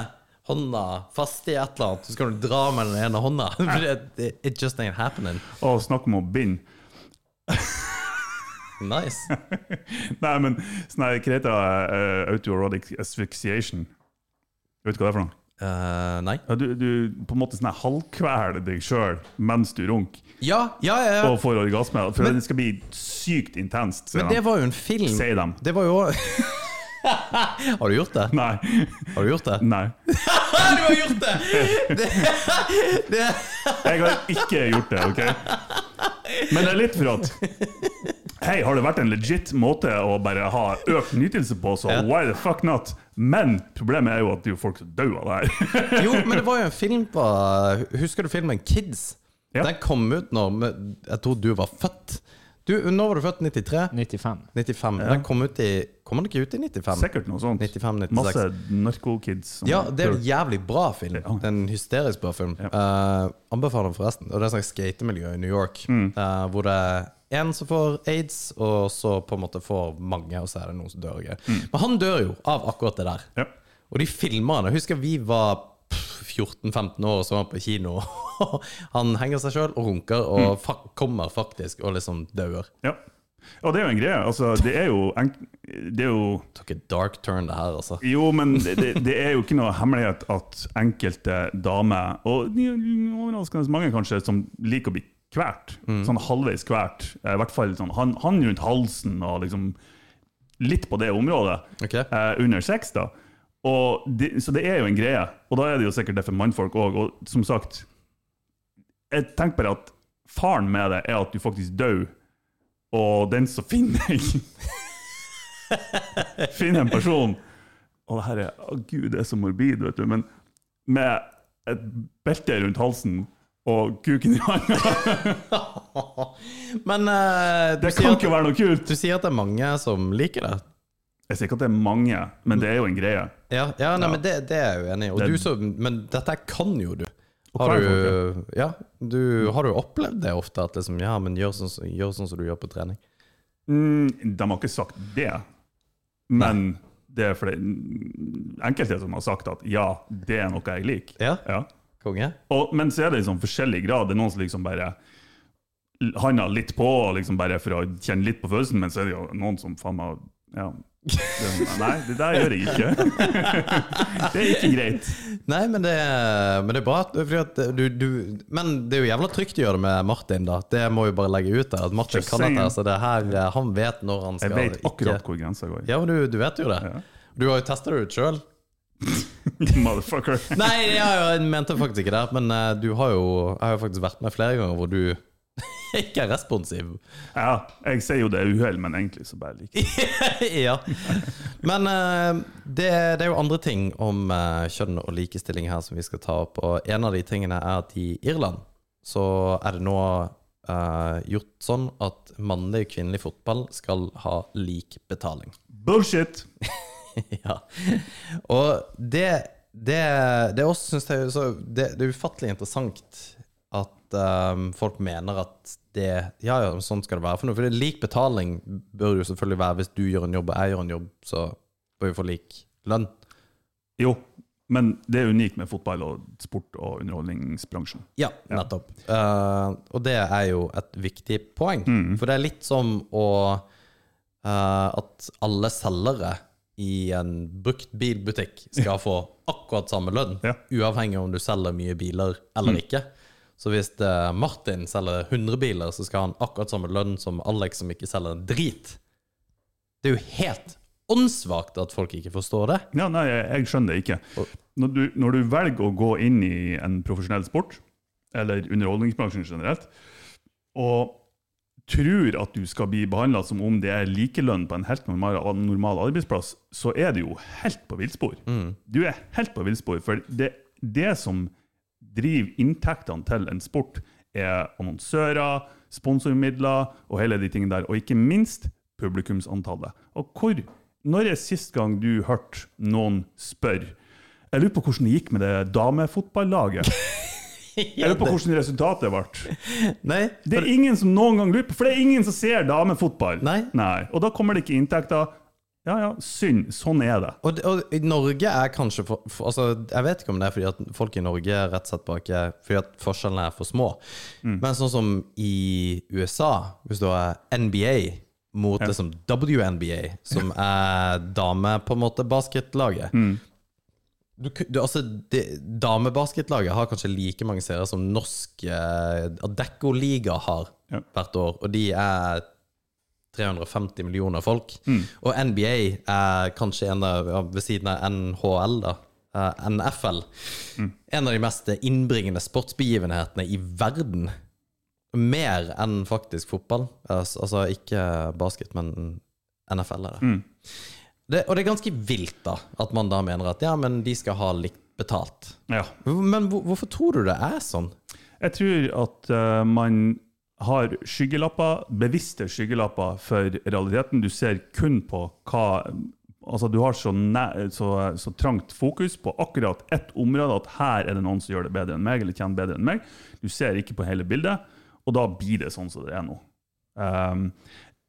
hånda fast i et eller annet, så skal du dra med den ene hånda. It just ain't happening. Å snakk om å binde. Nice. Nei, men sånn her Kreta uh, autoerotic asphyxiation Vet du hva det er for noe? Eh, nei. Du, du på en måte sånn halvkveler deg sjøl mens du runker, Ja, ja, ja. ja. og får orgasme. For Men- det skal bli sykt intenst, Men det de. var jo en film. Sier dem. Det var jo Har du gjort det? Nei. Har du gjort det? Nei. du har gjort det! det, det. Jeg har ikke gjort det, OK? Men det er litt for at Hei, har det vært en legit måte å bare ha økt nytelse på, så Ja. why the fuck not? Men problemet er jo at det er jo folk som dør av det her. Jo, men det var jo en film på Husker du filmen Kids? Ja. Den kom ut når jeg tror du var født. Du, Når var du født? 93? 95. 95. Den kom ut i Kom den ikke ut i 95? Sikkert noe sånt. 95, 96. Masse narkokids. Ja, det er en jævlig bra film. Ja. Det er en hysterisk bra film. Ja. Uh, anbefaler den forresten. Og det er slags skatemiljø i New York. Mm. uh, hvor det er en som får aids, og så på en måte får mange, og så er det noen som dør. Mm. Men han dør jo av akkurat det der. Ja. Og de filmer han. Jeg husker vi var 14-15 år og så han på kino. han henger seg sjøl og runker, og Mm. fa kommer faktisk og liksom dauer. Ja. Og det er jo en greie. Altså, det er jo, det er jo Tok en dark turn, det her, altså. Jo, men det, det, er jo ikke noe hemmelighet at enkelte damer, og overraskende mange kanskje, som liker å bli kvert, sånn halvveis kvært, eh, i hvert fall sånn, han, han rundt halsen og liksom litt på det området, okay. eh, under sex, da. Det, så det er jo en greie, og da er det jo sikkert det for mannfolk òg. Og som sagt, jeg tenker bare at faren med det er at du faktisk dør, og den som finner Finner en person Og det her er Å, gud, det er så morbid, vet du. Men med et belte rundt halsen og kuken i hånda Men uh, Det kan ikke være noe kult! du sier at det er mange som liker det? Jeg sier ikke at det er mange, men det er jo en greie. Ja, ja, nei, Ja. men det, det er jeg jo enig i. Det- Men dette kan jo du. Har du, ja, du, har du opplevd det ofte? At liksom, ja, men gjør sånn, som- gjør sånn som du gjør på trening? Mm, de har ikke sagt det, men det er fordi enkelte som har sagt at ja, det er noe jeg liker. Ja, Ja. konge? Og, men så er det liksom forskjellig grad. Det er noen som liksom bare handler litt på liksom bare for å kjenne litt på følelsen, men så er det jo noen som faen meg ja, Nei, det der gjør jeg ikke. det er ikke greit. Nei, men det, men det er bra. Du, du, men det er jo jævla trygt å gjøre det med Martin, da. Det må jo bare legge ut der. At Martin Just kan dette. Så det her, eh, han vet når han skal Jeg vet akkurat hvor grensa går. Ja, men du, du vet jo det. Ja. Du har jo testa det ut sjøl. Motherfucker. Nei, jeg, jeg mente faktisk ikke det. Men eh, du har jo, jeg har jo faktisk vært med flere ganger hvor du ikke er responsiv. Ja, jeg sier jo det er uhell, men egentlig så bare liker jeg ja. Men uh, det, det er jo andre ting om uh, kjønn og likestilling her som vi skal ta opp. Og en av de tingene er at i Irland så er det nå uh, gjort sånn at mannlig og kvinnelig fotball skal ha lik betaling. Bullshit! ja. Og det, det, det også jeg det, det er ufattelig interessant at um, folk mener at det Ja, ja, sånn skal det være. For, noe. for lik betaling bør jo selvfølgelig være hvis du gjør en jobb og jeg gjør en jobb, så bør vi få lik lønn. Jo, men det er unikt med fotball og sport og underholdningsbransjen. Ja, nettopp. Eh, og det er jo et viktig poeng. For det er litt som å uh, At alle selgere i en brukt bilbutikk skal få akkurat samme lønn, Ja. uavhengig om du selger mye biler eller ikke. Så hvis eh, Martin selger 100 biler, så skal han akkurat samme lønn som Alex som ikke selger en drit. Det er jo helt åndssvakt at folk ikke forstår det. Ja, nei, jeg, skjønner det ikke. Når du, når du velger å gå inn i en profesjonell sport, eller underholdningsbransjen generelt, og tror at du skal bli behandla som om det er likelønn på en helt normal, normal arbeidsplass, så er du jo helt på villspor. Du er helt på villspor, for det, det som driver inntektene til en sport, er annonsører, sponsormidler og hele de tingene der. Og ikke minst publikumsantallet. Og hvor, når er sist gang du hørte noen spørre Jeg lurer på hvordan det gikk med det damefotballaget. Jeg lurer på hvordan resultatet ble. Nei, Det er ingen som noen gang lurer på, for det er ingen som ser damefotball. Nei. Og da kommer det ikke inntekter. Ja ja, synd. Sånn er det. Og, og i Norge er kanskje for, for, altså, Jeg vet ikke om det er fordi at folk i Norge er rett og slett bare ikke Fordi at forskjellene er for små. Men sånn som i USA, hvis du har NBA mot liksom WNBA, som er dame på en måte basketlaget du, ku- du, altså, det- Damebasketlaget har kanskje like mange seere som norsk eh, Adecco-liga har Ja. hvert år, og de er 350 millioner folk. Og NBA er kanskje en av, ved siden av NHL, da, eh, NFL, en av de mest innbringende sportsbegivenhetene i verden. Mer enn faktisk fotball. Altså, altså ikke basket, men NFL er det. det. Og det er ganske vilt, da, at man da mener at ja, men de skal ha likt betalt. Ja. Men hvor- hvorfor tror du det er sånn? Jeg tror at uh, man har skyggelapper, bevisste skyggelapper for realiteten. Du ser kun på hva Altså, du har så, næ, så, så trangt fokus på akkurat ett område at her er det noen som gjør det bedre enn meg, eller tjener bedre enn meg. Du ser ikke på hele bildet, og da blir det sånn som det er nå. Um,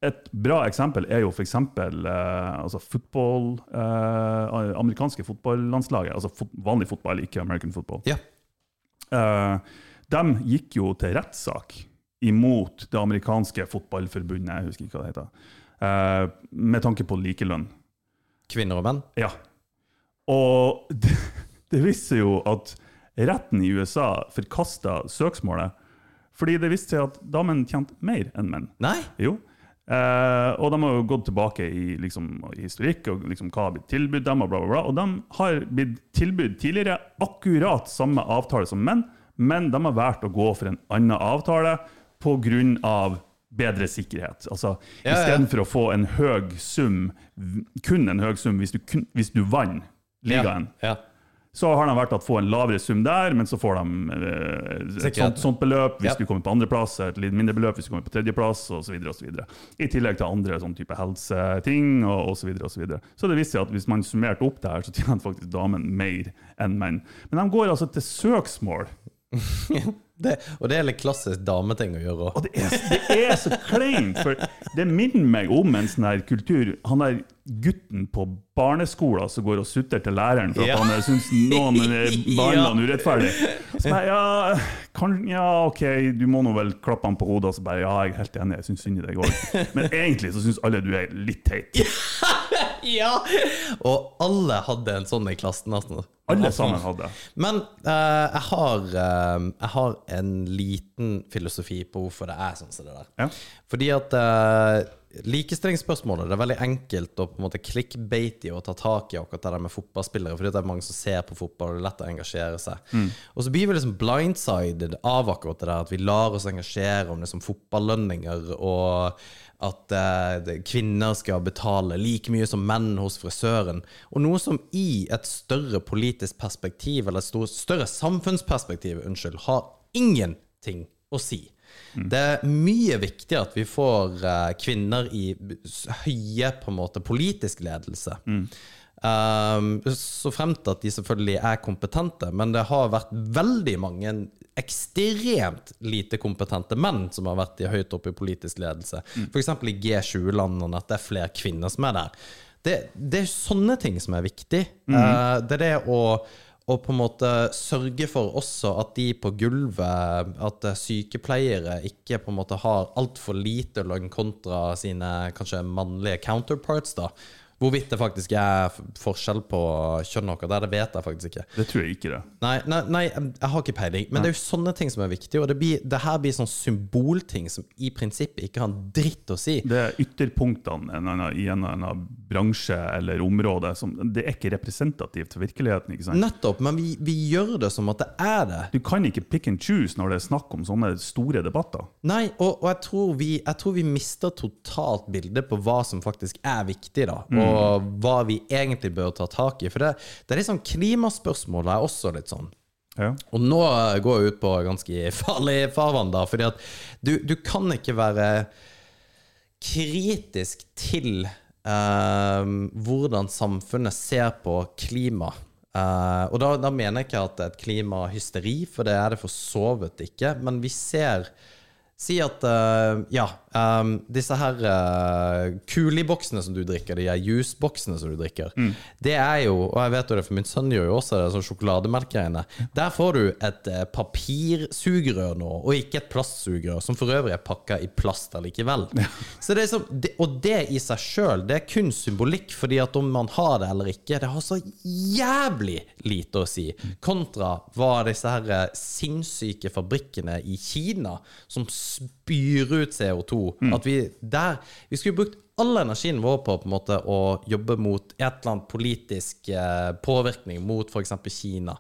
et bra eksempel er jo f.eks. Uh, altså fotball, uh, amerikanske fotballandslaget. Altså fot vanlig fotball, ikke American football. Yeah. Uh, de gikk jo til rettssak imot det amerikanske fotballforbundet, jeg husker ikke hva det heter, eh, med tanke på likelønn. Kvinner og menn? Ja. Og det, det viste jo at retten i USA forkasta søksmålet fordi det viste seg at damene tjente mer enn menn. Nei? Jo. Eh, og de har jo gått tilbake i, liksom, historikk og liksom, hva har blitt tilbudt dem, og bla, bla, bla. Og de har blitt tilbudt tidligere akkurat samme avtale som menn, men de har valgt å gå for en annen avtale pga. bedre sikkerhet. Altså, Ja, ja. Istedenfor å få en høy sum, kun en høy sum hvis du, kun, hvis du vant ligaen, Ja. så har de vært at få en lavere sum der, men så får de eh, et sånt, sånt beløp hvis Ja. du kommer på andreplass, et litt mindre beløp hvis du kommer på tredjeplass, osv. I tillegg til andre sånn type helseting og osv. Så, videre, og så, videre. så det viste seg at hvis man summerte opp det her, så tjente faktisk damen mer enn menn. Men de går altså til søksmål. Det, og det er litt klassisk dameting å gjøre. Og det er, det er så kleint, for det minner meg om en sånn her kultur Han der gutten på barneskolen som går og sutter til læreren for Ja. at han syns noen behandler Ja. han urettferdig. Så bare, ja, kan, ja, OK, du må nå vel klappe han på hodet, og så bare Ja, jeg er helt enig, jeg syns synd i deg òg. Men egentlig så syns alle du er litt teit. Ja! Og alle hadde en sånn i klassen. nesten. Alle sammen hadde. Men uh, jeg, har, uh, jeg har en liten filosofi på hvorfor det er sånn som det der. Ja. Fordi at uh, likestillingsspørsmålet Det er veldig enkelt å på en måte clickbate i og ta tak i akkurat det der med fotballspillere, fordi det er mange som ser på fotball, og det er lett å engasjere seg. Og så blir vi liksom blindsided av akkurat det der, at vi lar oss engasjere om liksom fotballønninger, og at eh, kvinner skal betale like mye som menn hos frisøren. Og noe som i et større politisk perspektiv, eller et større samfunnsperspektiv, unnskyld, har ingenting å si. Det er mye viktigere at vi får eh, kvinner i høye på en måte politisk ledelse. Um, så fremt at de selvfølgelig er kompetente, men det har vært veldig mange ekstremt lite kompetente menn som har vært i høyt oppe i politisk ledelse. F.eks. i G20-landene, at det er flere kvinner som er der. Det, det er sånne ting som er viktig. Eh, det er det å og på en måte sørge for også at de på gulvet, at eh, sykepleiere ikke på en måte har altfor lite lønn kontra sine kanskje mannlige counterparts, da. Hvorvidt det faktisk er forskjell på kjønn og der, det vet jeg faktisk ikke. Det tror jeg ikke det. Nei, nei, nei, jeg har ikke peiling. Men det er jo sånne ting som er viktige. Og det, blir, det her blir sånn symbolting som i prinsippet ikke har en dritt å si. Det er ytterpunktene i en eller annen bransje eller område. Som, det er ikke representativt for virkeligheten. ikke sant? Nettopp, men vi, vi gjør det som at det er det. Du kan ikke pick and choose når det er snakk om sånne store debatter. Nei, og, og jeg, tror vi, jeg tror vi mister totalt bildet på hva som faktisk er viktig, da. Og hva vi egentlig bør ta tak i. For det, det er litt sånn klimaspørsmålet er også litt sånn. Ja. Og nå går jeg ut på ganske farlig farvann, da. Fordi at du, du kan ikke være kritisk til eh, hvordan samfunnet ser på klima. Eh, og da, da mener jeg ikke at det er et klimahysteri, for det er det for så vidt ikke. Men vi ser Si at uh, ja, um, disse her uh, Cooley-boksene som du drikker, de her juiceboksene som du drikker, det er jo, og jeg vet jo det for min sønn gjør jo også det, sånn sjokolademelkgreiene. Der får du et uh, papirsugerør nå, og ikke et plastsugerør, som for øvrig er pakka i plast allikevel. Så det er som, det, og det i seg sjøl, det er kun symbolikk, fordi at om man har det eller ikke, det har så jævlig lite å si, kontra hva disse her eh, sinnssyke fabrikkene i Kina, som spyr ut CO2, at vi der Vi skulle brukt all energien vår på, på en måte, å jobbe mot et eller annet politisk eh, påvirkning mot f.eks. Kina.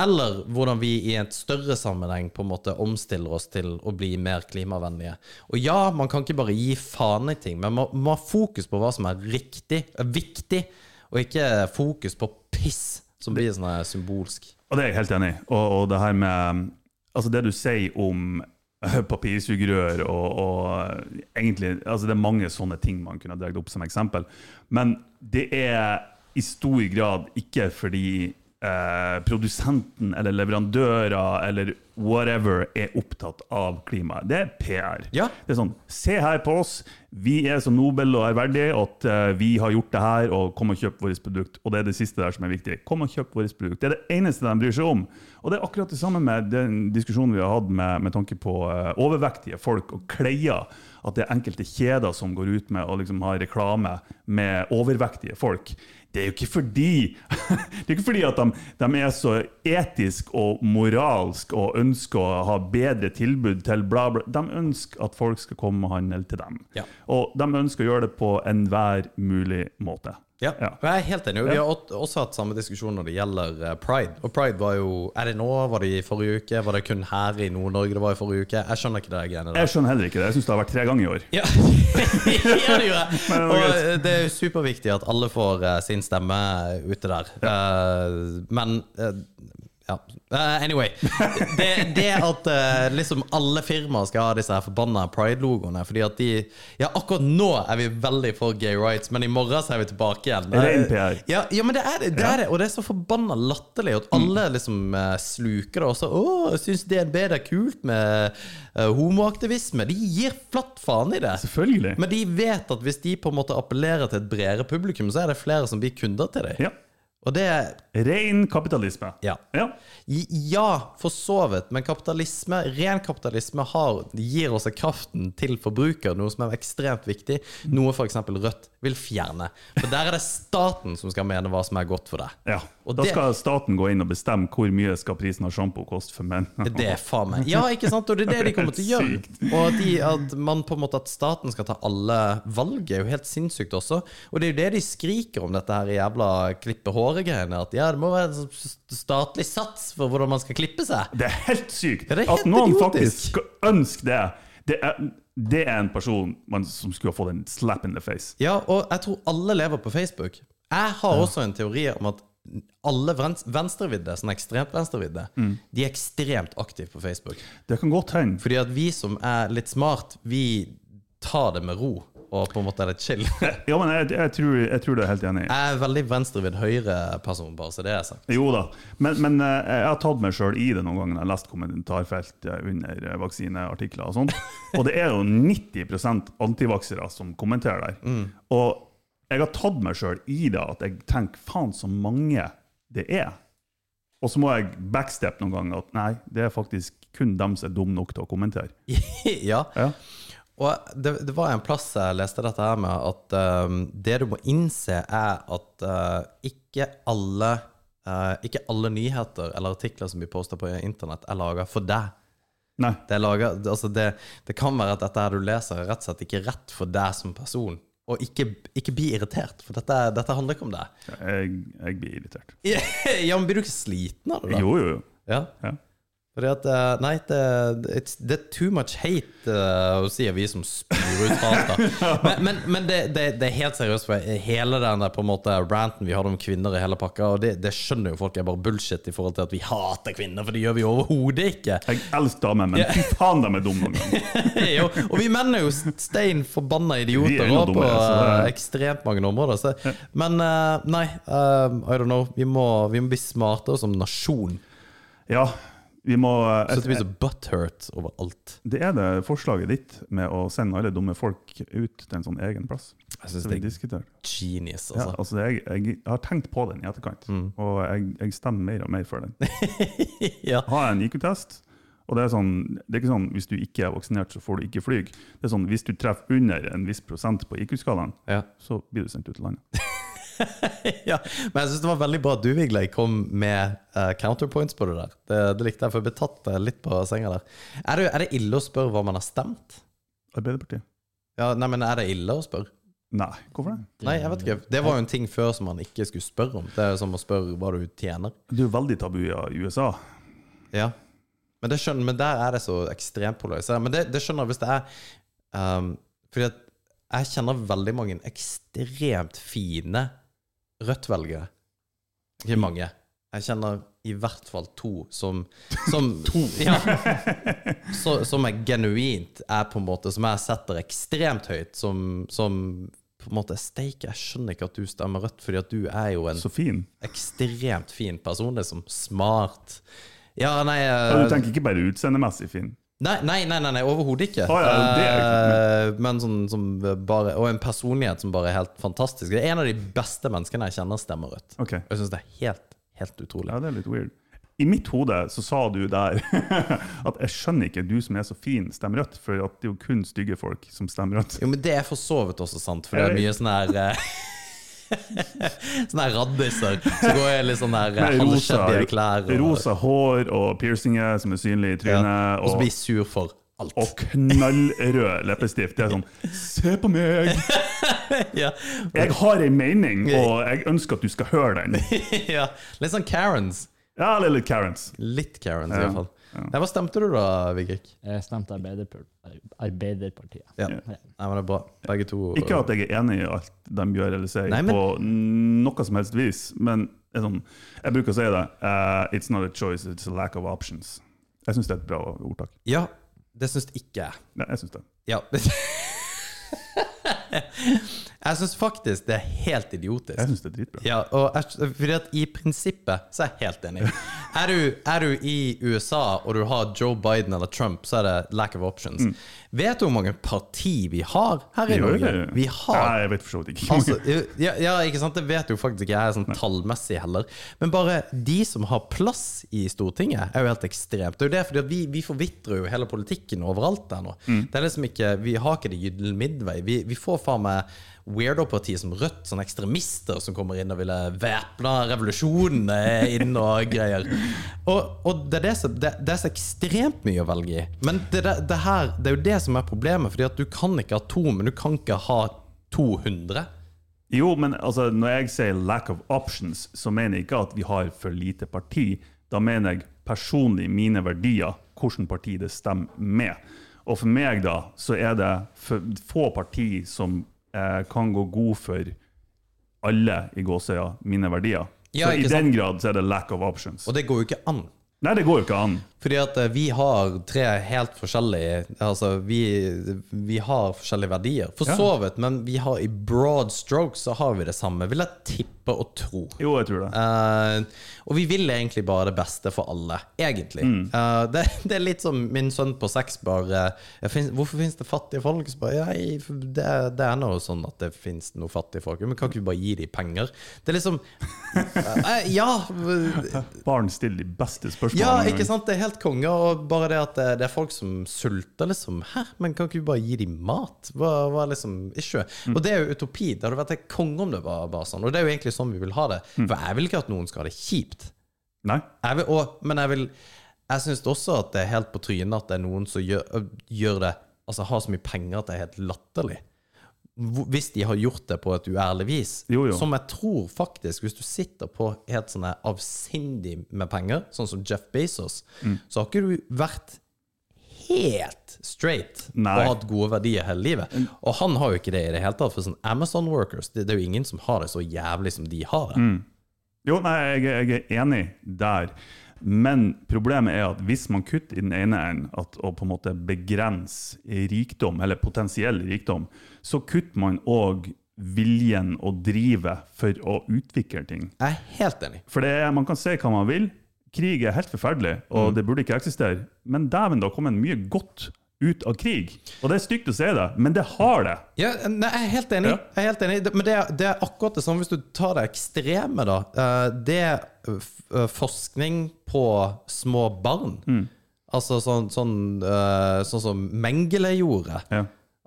Eller hvordan vi i et større sammenheng på en måte omstiller oss til å bli mer klimavennlige. Og ja, man kan ikke bare gi faen i ting, men man må ha fokus på hva som er riktig, er viktig, og ikke fokus på piss, som blir sånn symbolsk. Og det er jeg helt enig i. Og, og det her med Altså, det du sier om eh, papirsugerør og, og egentlig altså Det er mange sånne ting man kunne dratt opp som eksempel. Men det er i stor grad ikke fordi eh, produsenten eller leverandører eller whatever er opptatt av klimaet. Det er PR. Ja. Det er sånn Se her på oss. Vi er så Nobel og ærverdige at eh, vi har gjort det her, og kom og kjøp vårt produkt. Og det er det siste der som er viktig. Kom og kjøp vårt produkt. Det er det eneste de bryr seg om. Og det er akkurat det samme med den diskusjonen vi har hatt med, med tanke på eh, overvektige folk og klær. At det er enkelte kjeder som går ut med å liksom ha reklame med overvektige folk. Det er jo ikke fordi Det ikke fordi at de, de er så etisk og moralsk og ønsker å ha bedre tilbud til bla, bla. De ønsker at folk skal komme og handle til dem. Ja. Og de ønsker å gjøre det på enhver mulig måte. Ja, jeg er helt enig. Vi har også hatt samme diskusjon når det gjelder eh, pride. Og pride var jo Er det nå? Var det i forrige uke? Var det kun her i Nord-Norge det var i forrige uke? Jeg skjønner ikke det greiene der. Jeg skjønner heller ikke det. Jeg syns det har vært tre ganger i år. Ja, ja det gjør jeg. Og eh, det er jo superviktig at alle får eh, sin stemme ute der. Eh, men eh, ja. Uh, anyway. Det, det at uh, liksom alle firmaer skal ha disse her forbanna pride-logoene fordi at de Ja, akkurat nå er vi veldig for gay rights, men i morgen så er vi tilbake igjen. Ren NPR. Ja, ja men det er det, det er det. Og det er så forbanna latterlig at alle liksom uh, sluker det også. Å, jeg syns DNB det er kult med homoaktivisme. De gir flatt faen i det. Selvfølgelig. Men de vet at hvis de på en måte appellerer til et bredere publikum, så er det flere som blir kunder til dem. Ja. Og det Ren kapitalisme. Ja. Ja. Ja, for så vidt. Men kapitalisme, ren kapitalisme har, gir også kraften til forbruker, noe som er ekstremt viktig. Noe f.eks. Rødt vil fjerne. For der er det staten som skal mene hva som er godt for deg. ja. Og da det- skal staten gå inn og bestemme hvor mye skal prisen av sjampo koste for menn. Det er faen meg Ja, ikke sant? Og det er det de kommer til å gjøre. Og at, de, at man på en måte At staten skal ta alle valg, er jo helt sinnssykt også. Og det er jo det de skriker om, dette her jævla klippe håret-greiene. At ja, det må være en sånn statlig sats for hvordan man skal klippe seg. Det er helt sykt Ja, det er at noen idiotisk. faktisk ønsker det. Det er, det er en person man, som skulle ha fått en slap in the face. Ja, og jeg tror alle lever på Facebook. Jeg har også en teori om at alle vens- venstrevidde, sånn ekstremt venstrevidde, de er ekstremt aktive på Facebook. Det kan godt hende. Fordi at vi som er litt smart, vi tar det med ro. Og på en måte er det chill. Ja, men jeg, jeg, tror, jeg tror du er helt enig. Jeg er veldig venstrevidd høyre-person, bare så det er sagt. Jo da, men, men eh, jeg har tatt meg sjøl i det noen ganger når jeg har lest kommentarfelt eh, under eh, vaksineartikler og sånt. Og det er jo 90% antivaksere som kommenterer der. Og jeg har tatt meg sjøl i det at jeg tenker faen så mange det er. Og så må jeg backstep noen ganger at nei, det er faktisk kun dem som er dumme nok til å kommentere. ja. Ja. Og det, det var en plass jeg leste dette her med at um, det du må innse, er at uh, ikke alle uh, Ikke alle nyheter eller artikler som blir posta på internett, er laga for deg. Nei. Det, laget, altså det, det kan være at dette her du leser, er rett og slett ikke rett for deg som person. Og ikke, ikke bli irritert, for dette, dette handler ikke om deg. Jeg, jeg blir irritert. Ja, men Blir du ikke sliten av det? da? Jo, jo, jo. Ja. Ja. Fordi at, eh, nei, det, it's, det er too much hate, uh, sier vi som spyr ut hat. Men, men, men det, det, det er helt seriøst, for hele den der på en måte ranten vi hadde om kvinner i hele pakka, og det, det skjønner jo folk er bare bullshit i forhold til at vi hater kvinner, for det gjør vi overhodet ikke. Jeg elsker damer, men fy faen, de er dumme jo, og vi menn er jo stein forbanna idioter er på eh, ekstremt mange områder. Så, men uh, nei, eh, I don't know. Vi må, vi må bli smartere som nasjon. Ja, vi må Så det blir så butthurt overalt. Det er det forslaget ditt med å sende alle dumme folk ut til en sånn egen plass. Jeg synes det er diskuterer. genius, Ja, altså. altså jeg, jeg har tenkt på den i etterkant, og jeg, jeg stemmer mer og mer for den. ja. Ha en IQ-test. Og det er, sånn, det er ikke sånn hvis du ikke er vaksinert, så får du ikke fly. Det er sånn hvis du treffer under en viss prosent på IQ-skalaen, Ja. så blir du sendt ut til landet. ja. Men jeg syns det var veldig bra at du, Vigleik, kom med uh, counterpoints på det der. Det, det likte jeg, for jeg ble tatt eh, litt på senga der. Er det, er det ille å spørre hva man har stemt? Arbeiderpartiet? Ja, nei, men Er det ille å spørre? Nei, hvorfor det? Nei, jeg vet ikke. Det var jo en ting før som man ikke skulle spørre om. Det er som å spørre hva du tjener. Det er jo veldig tabu i USA. Ja. Men, det skjønner, men der er det så ekstremt polarisert. Men det, det skjønner jeg hvis det er um, Fordi at jeg kjenner veldig mange ekstremt fine Rødt-velgere. Ikke mange. Jeg kjenner i hvert fall to som Som, ja, så, som er genuint er på en måte Som jeg setter ekstremt høyt. Som, som på en måte Steike, jeg skjønner ikke at du stemmer Rødt, fordi at du er jo en Så fin. ekstremt fin person. Det er som smart. Ja, nei Ja, eh, du tenker ikke bare utseendemessig fin? Nei, nei, nei, nei, nei overhodet ikke. Oh, ja, er Eh, men sånn som bare Og en personlighet som bare er helt fantastisk. Det er en av de beste menneskene jeg kjenner, stemmer rødt. Okay. Jeg syns det er helt, helt utrolig. ja, det er litt weird. I mitt hode så sa du der at jeg skjønner ikke du som er så fin, stemmer rødt, for det er jo kun stygge folk som stemmer rødt. Jo, men det er for så vidt også sant, for det er mye sånn her eh, Sånne raddiser som går i litt sånn eh, Med rosa, halvskjeddige klær. Og, rosa hår og piercinger som er synlige i ja, og så blir blir sur for alt. og knallrød leppestift. Det er sånn Se på meg! ja. Jeg har en mening, og jeg ønsker at du skal høre den. ja. Litt sånn Karens. Ja, litt Karens. Litt Karens, i hvert fall. Nei, hva stemte du da, Vigrik? Jeg stemte Arbeiderpartiet. Ja. Ja. Nei, men det er bra. Begge to. Ikke at jeg er enig i alt de gjør eller sier, Nei, men- på noe som helst vis, men sånn, jeg bruker å si det. Uh, it's not a choice, it's a lack of options. Jeg syns det er et bra ordtak. Ja, det syns ikke jeg. Nei, jeg synes det. Ja. jeg syns faktisk det er helt idiotisk. Jeg syns det er dritbra. Ja, jeg, fordi at i prinsippet så er jeg helt enig. Er du, er du i USA og du har Joe Biden eller Trump, så er det lack of options. Vet du hvor mange parti vi har her i Mm. Jo, Norge? Vi har Nei, jeg vet for så vidt ikke. Altså, ja, ja, ikke sant? Det vet jo faktisk ikke jeg sånn tallmessig heller. Men bare de som har plass i Stortinget, er jo helt ekstremt. Det er jo det, fordi vi, vi forvitrer jo hele politikken overalt der nå. Det er liksom ikke, Vi har ikke det gyllen midtvei. Vi, vi får faen meg weirdo-parti som Rødt, sånne ekstremister som kommer inn og ville væpne revolusjonen eh, inn og greier. Og, og det, er som, det, det er så ekstremt mye å velge i. Men det, det, her, det er jo det som er problemet, fordi at du kan ikke ha to, men du kan ikke ha 200. Jo, men altså, når jeg sier lack of options, så mener jeg ikke at vi har for lite parti. Da mener jeg personlig mine verdier, hvilket parti det stemmer med. Og for meg da, så er det få parti som eh, kan gå god for alle i gåsøya mine verdier. Ja, så i den grad så er det lack of options. Og det går jo ikke an. Nei, det går jo ikke an. Fordi at eh, vi har tre helt forskjellige Altså, vi, vi har forskjellige verdier. For så vidt, men vi har i broad strokes så har vi det samme, vil jeg tippe og tro. Jo, jeg tror det. Uh, og vi vil egentlig bare det beste for alle, egentlig. Eh, det, det er litt som min sønn på seks bare «Finnes- Hvorfor finnes det fattige folk? Så bare, Nei, det, det er nå sånn at det finnes noen fattige folk. Men kan ikke vi bare gi dem penger? Det er liksom uh, Ja! Barn stiller de beste spørsmålene. Ja, ikke sant? Det er helt helt konge. Og bare det at det, det er folk som sulter, liksom. Hæ, men kan ikke vi bare gi dem mat? Hva, hva liksom ikke? Og det er jo utopi. Det hadde vært helt konge om det var bare sånn. Og det er jo egentlig sånn vi vil ha det. For jeg vil ikke at noen skal ha det kjipt. Nei? Jeg vil, og, men jeg vil Jeg syns også at det er helt på trynet at det er noen som gjør, gjør det Altså har så mye penger at det er helt latterlig. Hvis de har gjort det på et uærlig vis. Jo, jo. Som jeg tror faktisk Hvis du sitter på helt sånn avsindig med penger, sånn som Jeff Bezos, Mm. så har ikke du vært helt straight Nei. og hatt gode verdier hele livet. Og han har jo ikke det i det hele tatt. For sånn Amazon workers, det, det er jo ingen som har det så jævlig som de har det. Jo, nei, jeg, jeg er enig der. Men problemet er at hvis man kutter i den ene enden, å på en måte begrense rikdom, eller potensiell rikdom, så kutter man òg viljen å drive for å utvikle ting. Jeg er helt enig. For det man kan se hva man vil. Krig er helt forferdelig, og det burde ikke eksistere. Men dæven, det har kommet mye godt ut av krig. Og det er stygt å si det, men det har det. Ja, nei, jeg er helt enig. Ja. Jeg er helt enig. Men det, det er akkurat det samme hvis du tar det ekstreme, da. Eh, Det er eh, forskning på små barn. Mm. Altså sånn, sånn, eh, sånn som Mengele gjorde. Ja.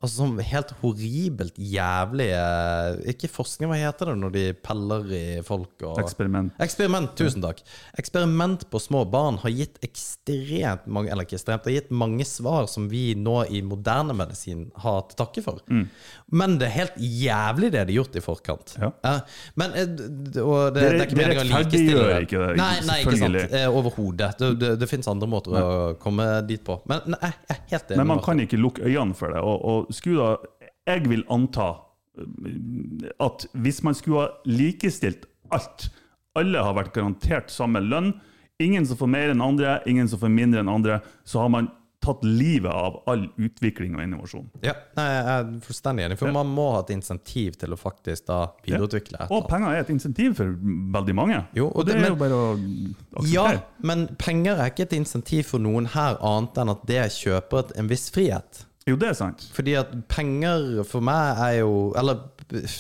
Altså sånn helt horribelt jævlig eh, Ikke forskning, hva heter det når de peller i folk og Eksperiment. Eksperiment, tusen takk. Eksperiment på små barn har gitt ekstremt mange Eller ikke ekstremt, det har gitt mange svar som vi nå i moderne medisin har til takke for. Mm. Men det er helt jævlig det de har gjort i forkant. Ja. Men eh, og det, Det- er ikke meningen å likestille det, Nei, nei, ikke sant. Eh, Overhodet. Det, det, det fins andre måter å komme dit på. Men nei, jeg er helt enig. Men man kan ikke lukke øynene for det. Og, og skulle jeg vil anta øh, at hvis man skulle ha likestilt alt, alle har vært garantert samme lønn, ingen som får mer enn andre, ingen som får mindre enn andre, så har man tatt livet av all utvikling og innovasjon. Ja, nei, jeg er fullstendig enig. For man må ha et insentiv til å faktisk da videreutvikle Ja. Og penger er et insentiv for veldig mange. Jo, og og det, det- er jo bare å Ja, men penger er ikke et insentiv for noen her, annet enn at det kjøper en viss frihet. Jo, det er sant. Fordi at penger for meg er jo Eller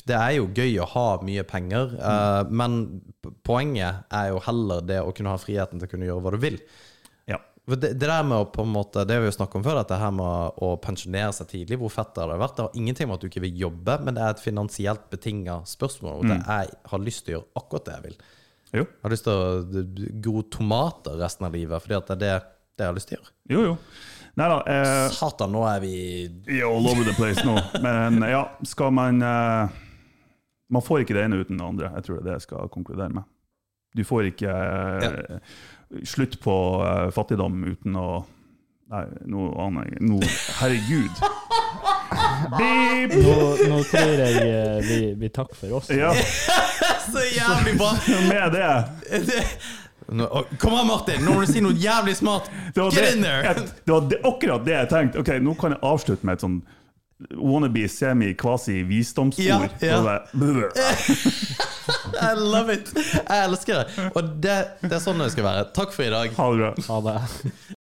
det er jo gøy å ha mye penger, eh, men poenget er jo heller det å kunne ha friheten til å kunne gjøre hva du vil. Ja. Det, det der med å på en måte Det vi jo snakket om før, dette her med å pensjonere seg tidlig, hvor fett har hadde vært? Det har ingenting med at du ikke vil jobbe, men det er et finansielt betinga spørsmål. Og det jeg har lyst til å gjøre akkurat det jeg vil. Jo, Jeg har lyst til å gro tomater resten av livet, fordi at det er det, det jeg har lyst til å gjøre. jo. jo. Nei da. Eh, Satan, nå er vi er all over the place nå. Men ja, skal man eh, Man får ikke det ene uten det andre. Jeg tror det er det jeg skal konkludere med. Du får ikke eh, slutt på eh, fattigdom uten å Nei, nå aner jeg nå, Herregud. Beep! Nå, nå tror jeg eh, vi, vi takker for oss. Ja, Så jævlig bra! med det. Å, Kom an, Martin! Nå må du si noe jævlig smart! Get det, in there! Jeg, det var det, akkurat det jeg tenkte. Ok, Nå kan jeg avslutte med et sånn wannabe semi-kvasi-visdomsord. Ja, ja. I love it! Jeg elsker det. Og det, det er sånn det skal være. Takk for i dag. Ha det bra. Ha det.